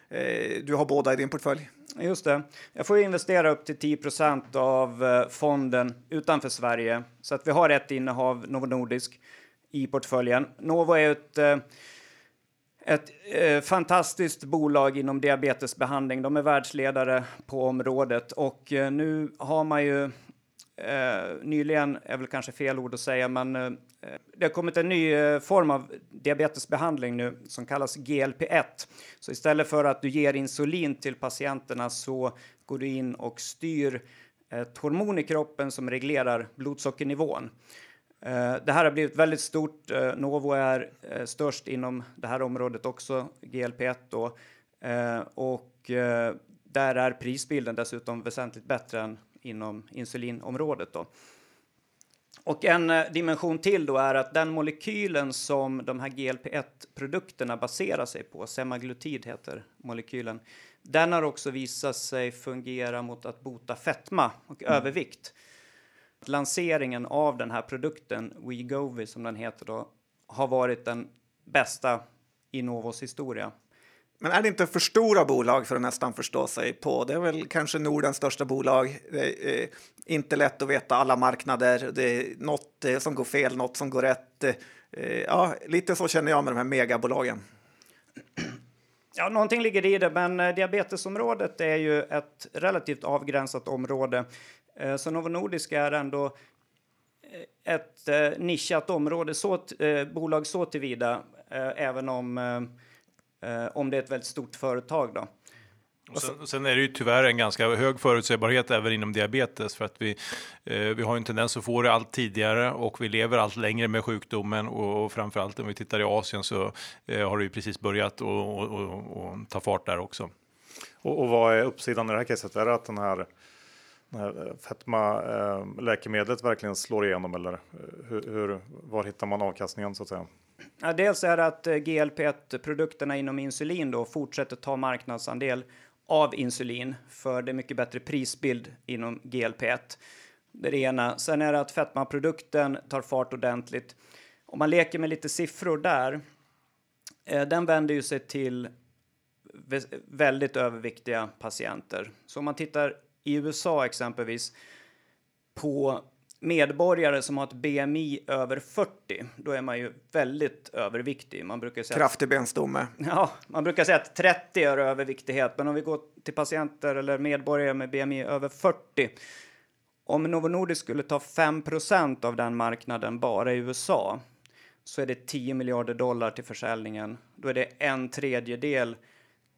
Eh, du har båda i din portfölj. Just det. Jag får investera upp till 10% av eh, fonden utanför Sverige. Så att vi har ett innehav Novo Nordisk i portföljen. Novo är ett ett eh, fantastiskt bolag inom diabetesbehandling. De är världsledare på området och eh, nu har man ju eh, nyligen, är väl kanske fel ord att säga, men eh, det har kommit en ny eh, form av diabetesbehandling nu som kallas GLP-1. Så istället för att du ger insulin till patienterna så går du in och styr ett hormon i kroppen som reglerar blodsockernivån. Eh, det här har blivit väldigt stort. Eh, Novo är eh, störst inom det här området också, GLP-1 då. Och där är prisbilden dessutom väsentligt bättre än inom insulinområdet då. Och en dimension till då är att den molekylen som de här GLP-1 produkterna baserar sig på, semaglutid heter molekylen, den har också visat sig fungera mot att bota fetma och mm. övervikt. Lanseringen av den här produkten, WeGovi som den heter då, har varit den bästa i Novos historia. Men är det inte för stora bolag för att nästan förstå sig på? Det är väl kanske Nordens största bolag. Det är inte lätt att veta alla marknader. Det är något eh, som går fel, något som går rätt. Eh, ja, lite så känner jag med de här megabolagen. Ja, någonting ligger i det, men eh, diabetesområdet är ju ett relativt avgränsat område. Eh, så Novo Nordisk är ändå eh, ett eh, nischat område, så, bolag så tillvida, även om, om det är ett väldigt stort företag. Då. Och sen, sen, är det ju tyvärr en ganska hög förutsägbarhet även inom diabetes för att vi, eh, vi har en tendens att få det allt tidigare och vi lever allt längre med sjukdomen och, och framförallt om vi tittar i Asien så eh, har det ju precis börjat och, och, och ta fart där också. Och, och vad är uppsidan i det här caset? Är det att den här Eh, Eh, fetma-läkemedlet eh, verkligen slår igenom eller eh, hur, hur, var hittar man avkastningen så att säga? Ja, dels är det att GLP-1-produkterna inom insulin då fortsätter ta marknadsandel av insulin för det är mycket bättre prisbild inom GLP-1. Det är det ena. Sen är det att fetmaprodukten tar fart ordentligt. Om man leker med lite siffror där, den vänder ju sig till väldigt överviktiga patienter. Så om man tittar i USA exempelvis på medborgare som har ett BMI över 40, då är man ju väldigt överviktig. Man brukar säga Kraftig benstomme. Ja, man brukar säga att 30 är överviktighet, men om vi går till patienter eller medborgare med BMI över 40, om Novo Nordisk skulle ta 5% av den marknaden bara i USA så är det 10 miljarder dollar till försäljningen. Då är det en tredjedel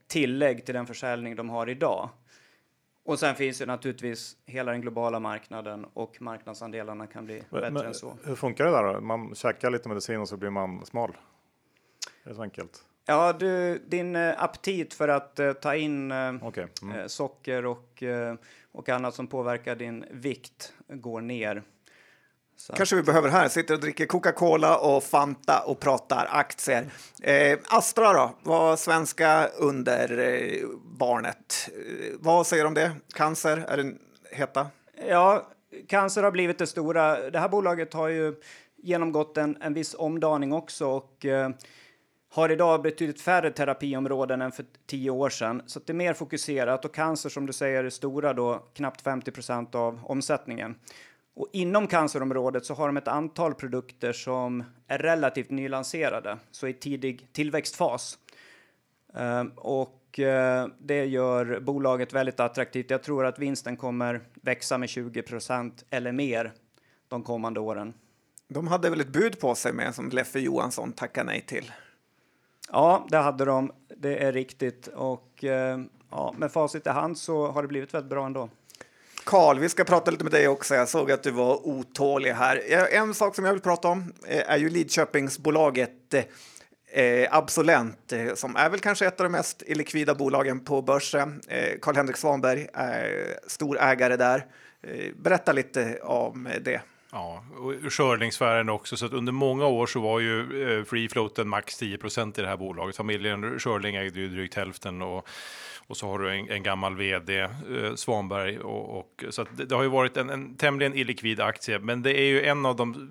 tillägg till den försäljning de har idag. Och sen finns det naturligtvis hela den globala marknaden och marknadsandelarna kan bli men, bättre men, än så. Hur funkar det där? Man käkar lite medicin och så blir man smal. Det är så enkelt. Ja, du, din uh, aptit för att uh, ta in uh, okay. mm. socker och, och annat som påverkar din vikt går ner. Så. Kanske vi behöver här. Sitter och dricker Coca-Cola och Fanta och pratar aktier. Eh, Astra då, var svenska under eh, barnet. Eh, vad säger du om det? Cancer är den heta? Ja, cancer har blivit det stora. Det här bolaget har ju genomgått en, en viss omdaning också och eh, har idag betydligt färre terapiområden än för tio år sedan. Så det är mer fokuserat och cancer som du säger är stora då, knappt 50% av omsättningen. Och inom cancerområdet så har de ett antal produkter som är relativt nylanserade, så i tidig tillväxtfas. Uh, och uh, det gör bolaget väldigt attraktivt. Jag tror att vinsten kommer växa med 20% eller mer de kommande åren. De hade väl ett bud på sig med som Leffe Johansson tackade nej till? Ja, det hade de. Det är riktigt. Och uh, ja, med facit i hand så har det blivit väldigt bra ändå. Karl, vi ska prata lite med dig också. Jag såg att du var otålig här. En sak som jag vill prata om eh, är ju Lidköpingsbolaget eh, Absolent, eh, som är väl kanske ett av de mest illikvida bolagen på börsen. Eh, Karl-Henrik Svanberg är stor ägare där. Berätta lite om det. Ja, och Schörlingsfären också. Så att under många år så var ju free floaten max 10% i det här bolaget. Familjen Schörling ägde ju drygt hälften och och så har du en, en gammal vd, eh, Svanberg. Och, och så det, det, har ju varit en, en tämligen illikvid aktie, men det är ju en av de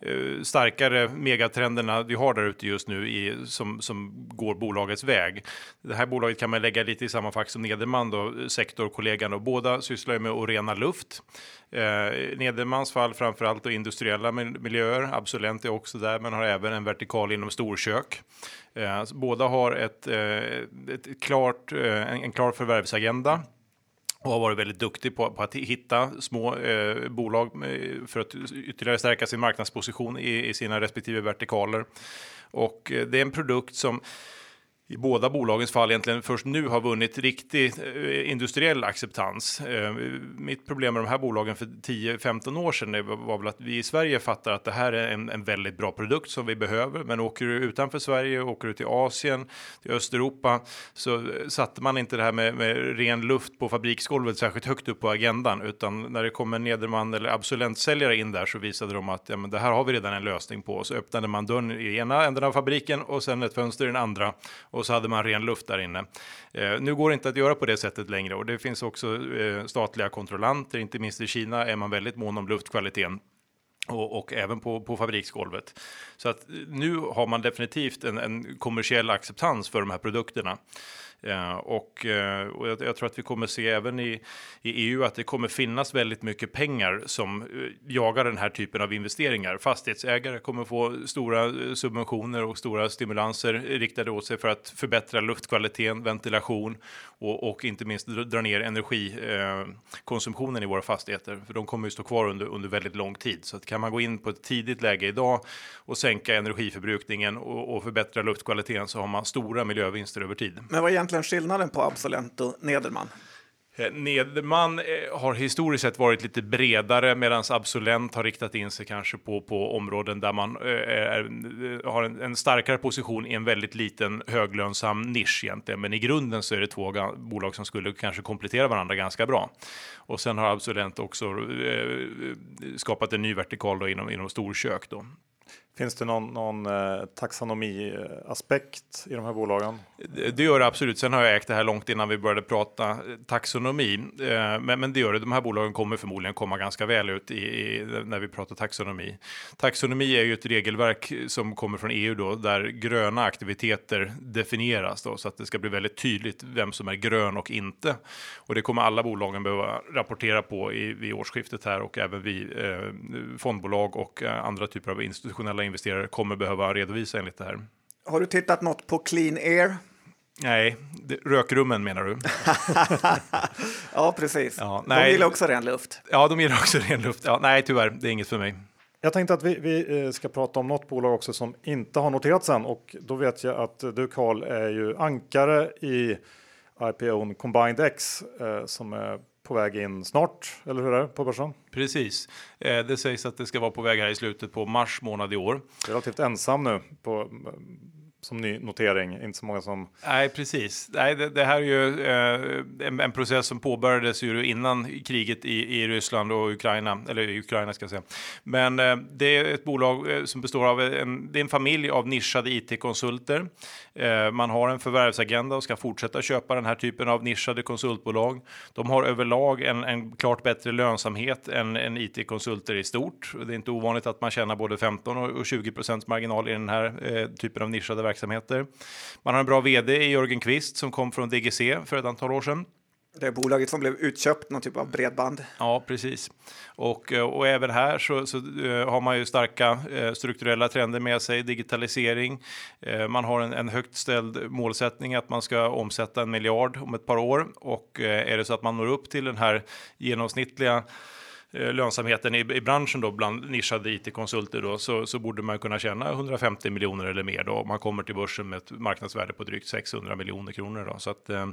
eh, starkare megatrenderna vi har där ute just nu i, som, som går bolagets väg. Det här bolaget kan man lägga lite i samma fack som Nederman, då, eh, sektorkollegan, och båda sysslar ju med att rena luft. Eh, Nedermans fall framförallt och industriella miljöer. Absolent är också där, men har även en vertikal inom storkök. Eh, båda har ett, eh, ett klart, eh, en, en klar förvärvsagenda och har varit väldigt duktig på, på att hitta små eh, bolag eh, för att ytterligare stärka sin marknadsposition i, i sina respektive vertikaler. Och eh, det är en produkt som i båda bolagens fall egentligen först nu har vunnit riktig eh, industriell acceptans. Eh, mitt problem med de här bolagen för 10-15 år sedan var väl att vi i Sverige fattar att det här är en, en väldigt bra produkt som vi behöver. Men åker du utanför Sverige, åker du till Asien, till Östeuropa så eh, satte man inte det här med, med ren luft på fabriksgolvet särskilt högt upp på agendan. Utan när det kom en Nederman eller Absolent-säljare in där så visade de att ja, men det här har vi redan en lösning på. Så öppnade man dörren i ena änden av fabriken och sen ett fönster i den andra och så hade man ren luft där inne. Eh, nu går det inte att göra på det sättet längre och det finns också eh, statliga kontrollanter, inte minst i Kina är man väldigt mån om luftkvaliteten. Och, och, även på, på fabriksgolvet. Så att nu har man definitivt en, en kommersiell acceptans för de här produkterna. Eh, och, eh, och jag, jag, tror att vi kommer se även i, i EU att det kommer finnas väldigt mycket pengar som eh, jagar den här typen av investeringar. Fastighetsägare kommer få stora subventioner och stora stimulanser riktade åt sig för att förbättra luftkvaliteten, ventilation och, och inte minst dra ner energikonsumtionen i våra fastigheter. För de kommer ju stå kvar under, under väldigt lång tid. Så att kan man gå in på ett tidigt läge idag och sänka energiförbrukningen och, och förbättra luftkvaliteten så har man stora miljövinster över tid. Men vad egentligen egentligen skillnaden på Absolent och Nederman? Eh, Nederman eh, har historiskt sett varit lite bredare medan Absolent har riktat in sig kanske på, på områden där man eh, är, har en, en, starkare position i en väldigt liten höglönsam nisch egentligen. Men i grunden så är det två bolag som skulle kanske komplettera varandra ganska bra. Och sen har Absolent också eh, skapat en ny vertikal då inom, inom storkök. Då. Finns det någon, någon eh, taxonomiaspekt i de här bolagen? Det, gör det absolut. Sen har jag ägt det här långt innan vi började prata taxonomi. Eh, men, men det gör det. De här bolagen kommer förmodligen komma ganska väl ut i, i, när vi pratar taxonomi. Taxonomi är ju ett regelverk som kommer från EU då, där gröna aktiviteter definieras då, så att det ska bli väldigt tydligt vem som är grön och inte. Och det kommer alla bolagen behöva rapportera på i, vid årsskiftet här och även vi eh, fondbolag och eh, andra typer av institutionella investerare kommer behöva redovisa enligt det här. Har du tittat något på Clean Air? Nej, det, rökrummen menar du? ja, precis. Ja, nej, de gillar också ren luft. Ja, de gillar också ren luft. Ja, nej, tyvärr, det är inget för mig. Jag tänkte att vi, vi, eh, ska prata om något bolag också som inte har noterats än och då vet jag att du Karl är ju ankare i IPO Combined X eh, som är på väg in snart, eller hur är det på börsen? Precis. Eh, det sägs att det ska vara på väg här i slutet på mars månad i år. Relativt ensam nu på som ny notering, inte så många som... Nej, precis. Nej, det, det här är ju eh, en, en, process som påbörjades ju innan kriget i, i Ryssland och Ukraina, eller Ukraina ska jag säga. Men eh, det är ett bolag eh, som består av en, det är en familj av nischade it-konsulter. Eh, man har en förvärvsagenda och ska fortsätta köpa den här typen av nischade konsultbolag. De har överlag en, en klart bättre lönsamhet än, än it-konsulter i stort. Det är inte ovanligt att man tjänar både 15 och 20 procents marginal i den här eh, typen av nischade verksamheter. Man har en bra vd i Jörgen Kvist som kom från DGC för ett antal år sedan. Det är bolaget som blev utköpt, någon typ av bredband. Ja, precis. Och, eh, och även här så, så uh, har man ju starka uh, strukturella trender med sig, digitalisering. Man har en, en högt ställd målsättning att man ska omsätta en miljard om ett par år och är det så att man når upp till den här genomsnittliga Eh, lönsamheten i, i branschen då bland nischade it-konsulter då så, så borde man kunna tjäna 150 miljoner eller mer då om man kommer till börsen med ett marknadsvärde på drygt 600 miljoner kronor då. Så att eh,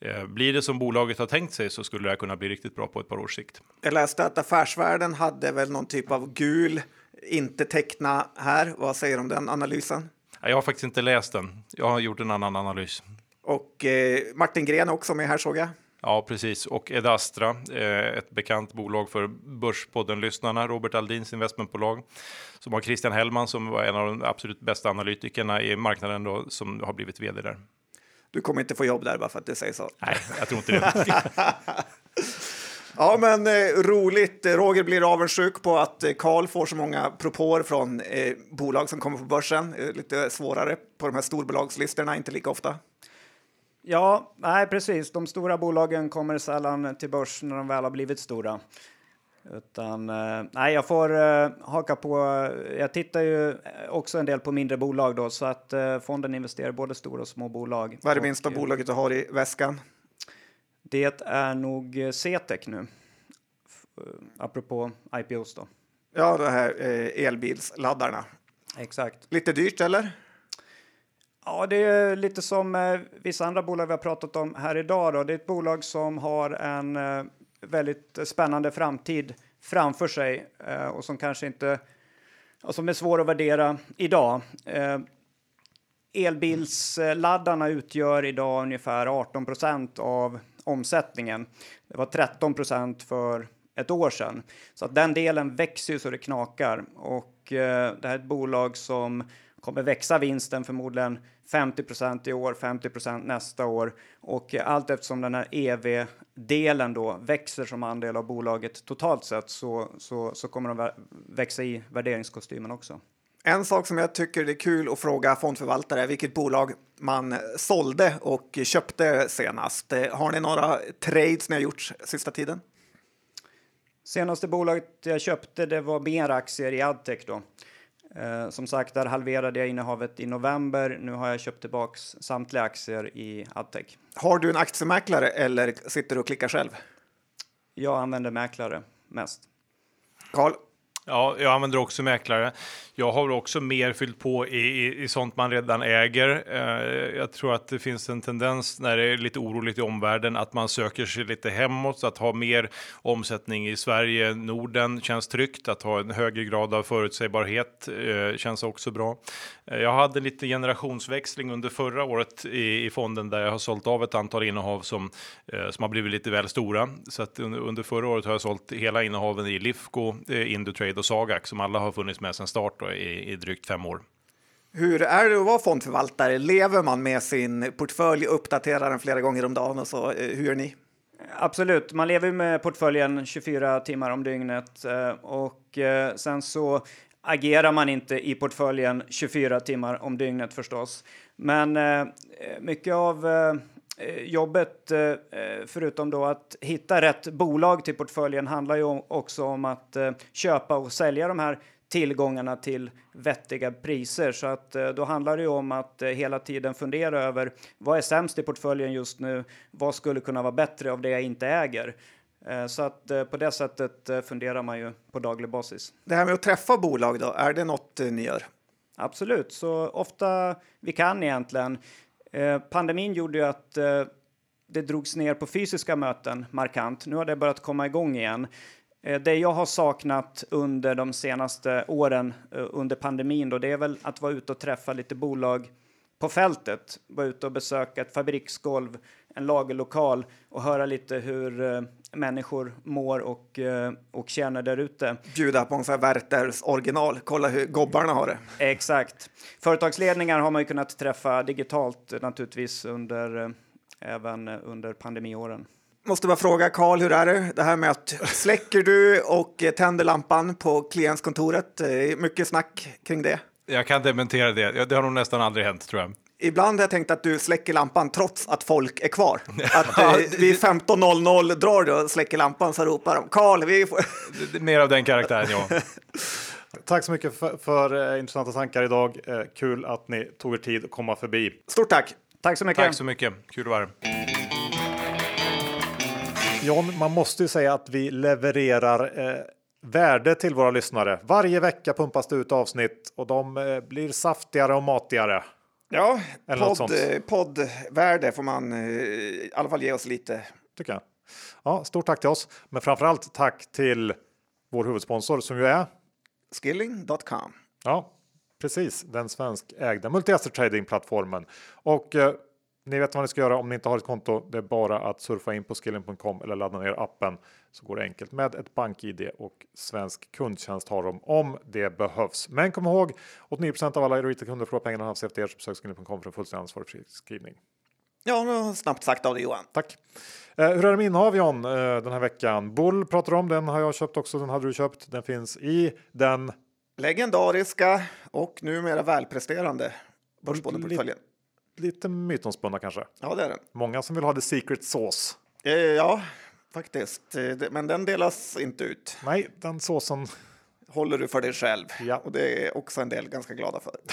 eh, blir det som bolaget har tänkt sig så skulle det här kunna bli riktigt bra på ett par års sikt. Jag läste att Affärsvärlden hade väl någon typ av gul inte teckna här. Vad säger du om den analysen? Jag har faktiskt inte läst den. Jag har gjort en annan analys. Och eh, Martin Gren också med här såg jag. Ja, precis. Och Edastra, eh, ett bekant bolag för Börspodden-lyssnarna, Robert Aldins investmentbolag, som har Christian Hellman som var en av de absolut bästa analytikerna i marknaden då, som har blivit vd där. Du kommer inte få jobb där bara för att det säger så. Nej, jag tror inte det. Ja, men eh, roligt. Roger blir avundsjuk på att eh, Karl får så många propåer från eh, bolag som kommer på börsen. Eh, lite svårare på de här storbolagslistorna, inte lika ofta. Ja, nej precis. De stora bolagen kommer sällan till börs när de väl har blivit stora. Utan, eh, nej, jag får eh, haka på. Jag tittar ju också en del på mindre bolag då, så att eh, fonden investerar både stora och små bolag. Vad är det Och, minsta bolaget du har i väskan? Det är nog CTEC nu. Apropå IPOs då. Ja, det här elbilsladdarna. Exakt. Lite dyrt, eller? Ja, det är lite som eh, vissa andra bolag vi har pratat om här idag. Då. Det är ett bolag som har en eh, väldigt spännande framtid framför sig eh, och som kanske inte och som är svår att värdera idag. Eh, elbilsladdarna utgör idag ungefär 18 procent av omsättningen. Det var 13 procent för ett år sedan. Så att den delen växer ju så det knakar. Och eh, det här är ett bolag som kommer växa vinsten förmodligen 50 procent i år, 50 procent nästa år. Och allt eftersom den här EV-delen då växer som andel av bolaget totalt sett så, så, så kommer de vä- växa i värderingskostymen också. En sak som jag tycker det är kul att fråga fondförvaltare är vilket bolag man sålde och köpte senast. Har ni några trades ni har gjort sista tiden? Senaste bolaget jag köpte det var mer aktier i Adtech då. Eh, som sagt, där halverade jag innehavet i november. Nu har jag köpt tillbaks samtliga aktier i Adtech. Har du en aktiemäklare eller sitter du och klickar själv? Jag använder mäklare mest. Karl? Ja, jag använder också mäklare. Jag har också mer fyllt på i, i, i sånt man redan äger. Eh, jag tror att det finns en tendens när det är lite oroligt i omvärlden att man söker sig lite hemåt. Så att ha mer omsättning i Sverige, Norden känns tryggt. Att ha en högre grad av förutsägbarhet eh, känns också bra. Eh, jag hade lite generationsväxling under förra året i, i fonden där jag har sålt av ett antal innehav som, eh, som har blivit lite väl stora. Så att under, under förra året har jag sålt hela innehaven i Lifco, eh, Indutrade och Sagax som alla har funnits med sedan start då, i, i drygt fem år. Hur är det att vara fondförvaltare? Lever man med sin portfölj, uppdaterar den flera gånger om dagen och så? Eh, Hur gör ni? Absolut, man lever ju med portföljen 24 timmar om dygnet eh, och eh, sen så agerar man inte i portföljen 24 timmar om dygnet förstås. Men mycket av jobbet, förutom då att hitta rätt bolag till portföljen, handlar ju också om att köpa och sälja de här tillgångarna till vettiga priser. Så att eh, då handlar det ju om att eh, hela tiden fundera över vad är sämst i portföljen just nu? Vad skulle kunna vara bättre av det jag inte äger? Eh, Så att på det sättet funderar man ju på daglig basis. Det här med att träffa bolag då, är det något ni gör? Absolut, så ofta vi kan egentligen. Pandemin gjorde ju att det drogs ner på fysiska möten markant. Nu har det börjat komma igång igen. Eh, det jag har saknat under de senaste åren eh, under pandemin då, det är väl att vara ute och träffa lite bolag på fältet. Vara ute och besöka ett fabriksgolv, en lagerlokal och höra lite hur eh, människor mår och, och känner där ute. Bjuda på en Werthers original, kolla hur gobbarna har det. Exakt. Företagsledningar har man ju kunnat träffa digitalt naturligtvis under, även under pandemiåren. Måste bara fråga Karl, hur är det? Det här med att släcker du och tänder lampan på klientskontoret? Eh, Mycket snack kring det. Jag kan dementera det. Det har nog nästan aldrig hänt tror jag. Ibland har jag tänkt att du släcker lampan trots att folk är kvar. Att eh, vid 15.00 drar du och släcker lampan så ropar de Karl, vi får... Mer av den karaktären, ja. Tack så mycket för, för eh, intressanta tankar idag. Eh, kul att ni tog er tid att komma förbi. Stort tack! Tack så mycket. Tack så mycket. Kul att vara här. John, man måste ju säga att vi levererar eh, värde till våra lyssnare. Varje vecka pumpas det ut avsnitt och de eh, blir saftigare och matigare. Ja, podd, eh, poddvärde får man eh, i alla fall ge oss lite. Tycker jag. Ja, stort tack till oss, men framför allt tack till vår huvudsponsor som ju är Skilling.com. Ja, precis. Den svenskägda multi-asset trading-plattformen. Och eh, Ni vet vad ni ska göra om ni inte har ett konto. Det är bara att surfa in på skilling.com eller ladda ner appen så går det enkelt med ett bank-id och svensk kundtjänst har de om det behövs. Men kom ihåg 89% av alla retailkunder förlorar pengarna av sig efter er så besök skilling.com för en fullständig ansvarig skrivning. Ja, snabbt sagt av dig Johan. Tack. Eh, hur är det med innehav John eh, den här veckan? Bull pratar om, den har jag köpt också, den hade du köpt. Den finns i den Legendariska och numera välpresterande Börsbonden-portföljen. Lite mytomspunna kanske. Ja, det är den. Många som vill ha the secret sauce. Eh, ja, faktiskt. Eh, Men den delas inte ut. Nej, den såsen. Håller du för dig själv. Ja. Och det är också en del ganska glada för.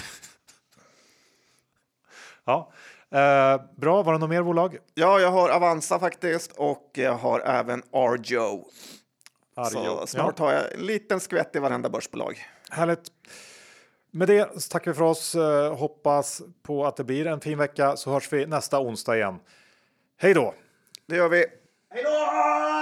Ja. Eh, bra, var det något mer bolag? Ja, jag har Avanza faktiskt och jag har även Arjo. Så Arjo. snart har jag en liten skvätt i varenda börsbolag. Härligt. Med det så tackar vi för oss. Eh, hoppas på att det blir en fin vecka så hörs vi nästa onsdag igen. Hej då! Det gör vi. Hej då!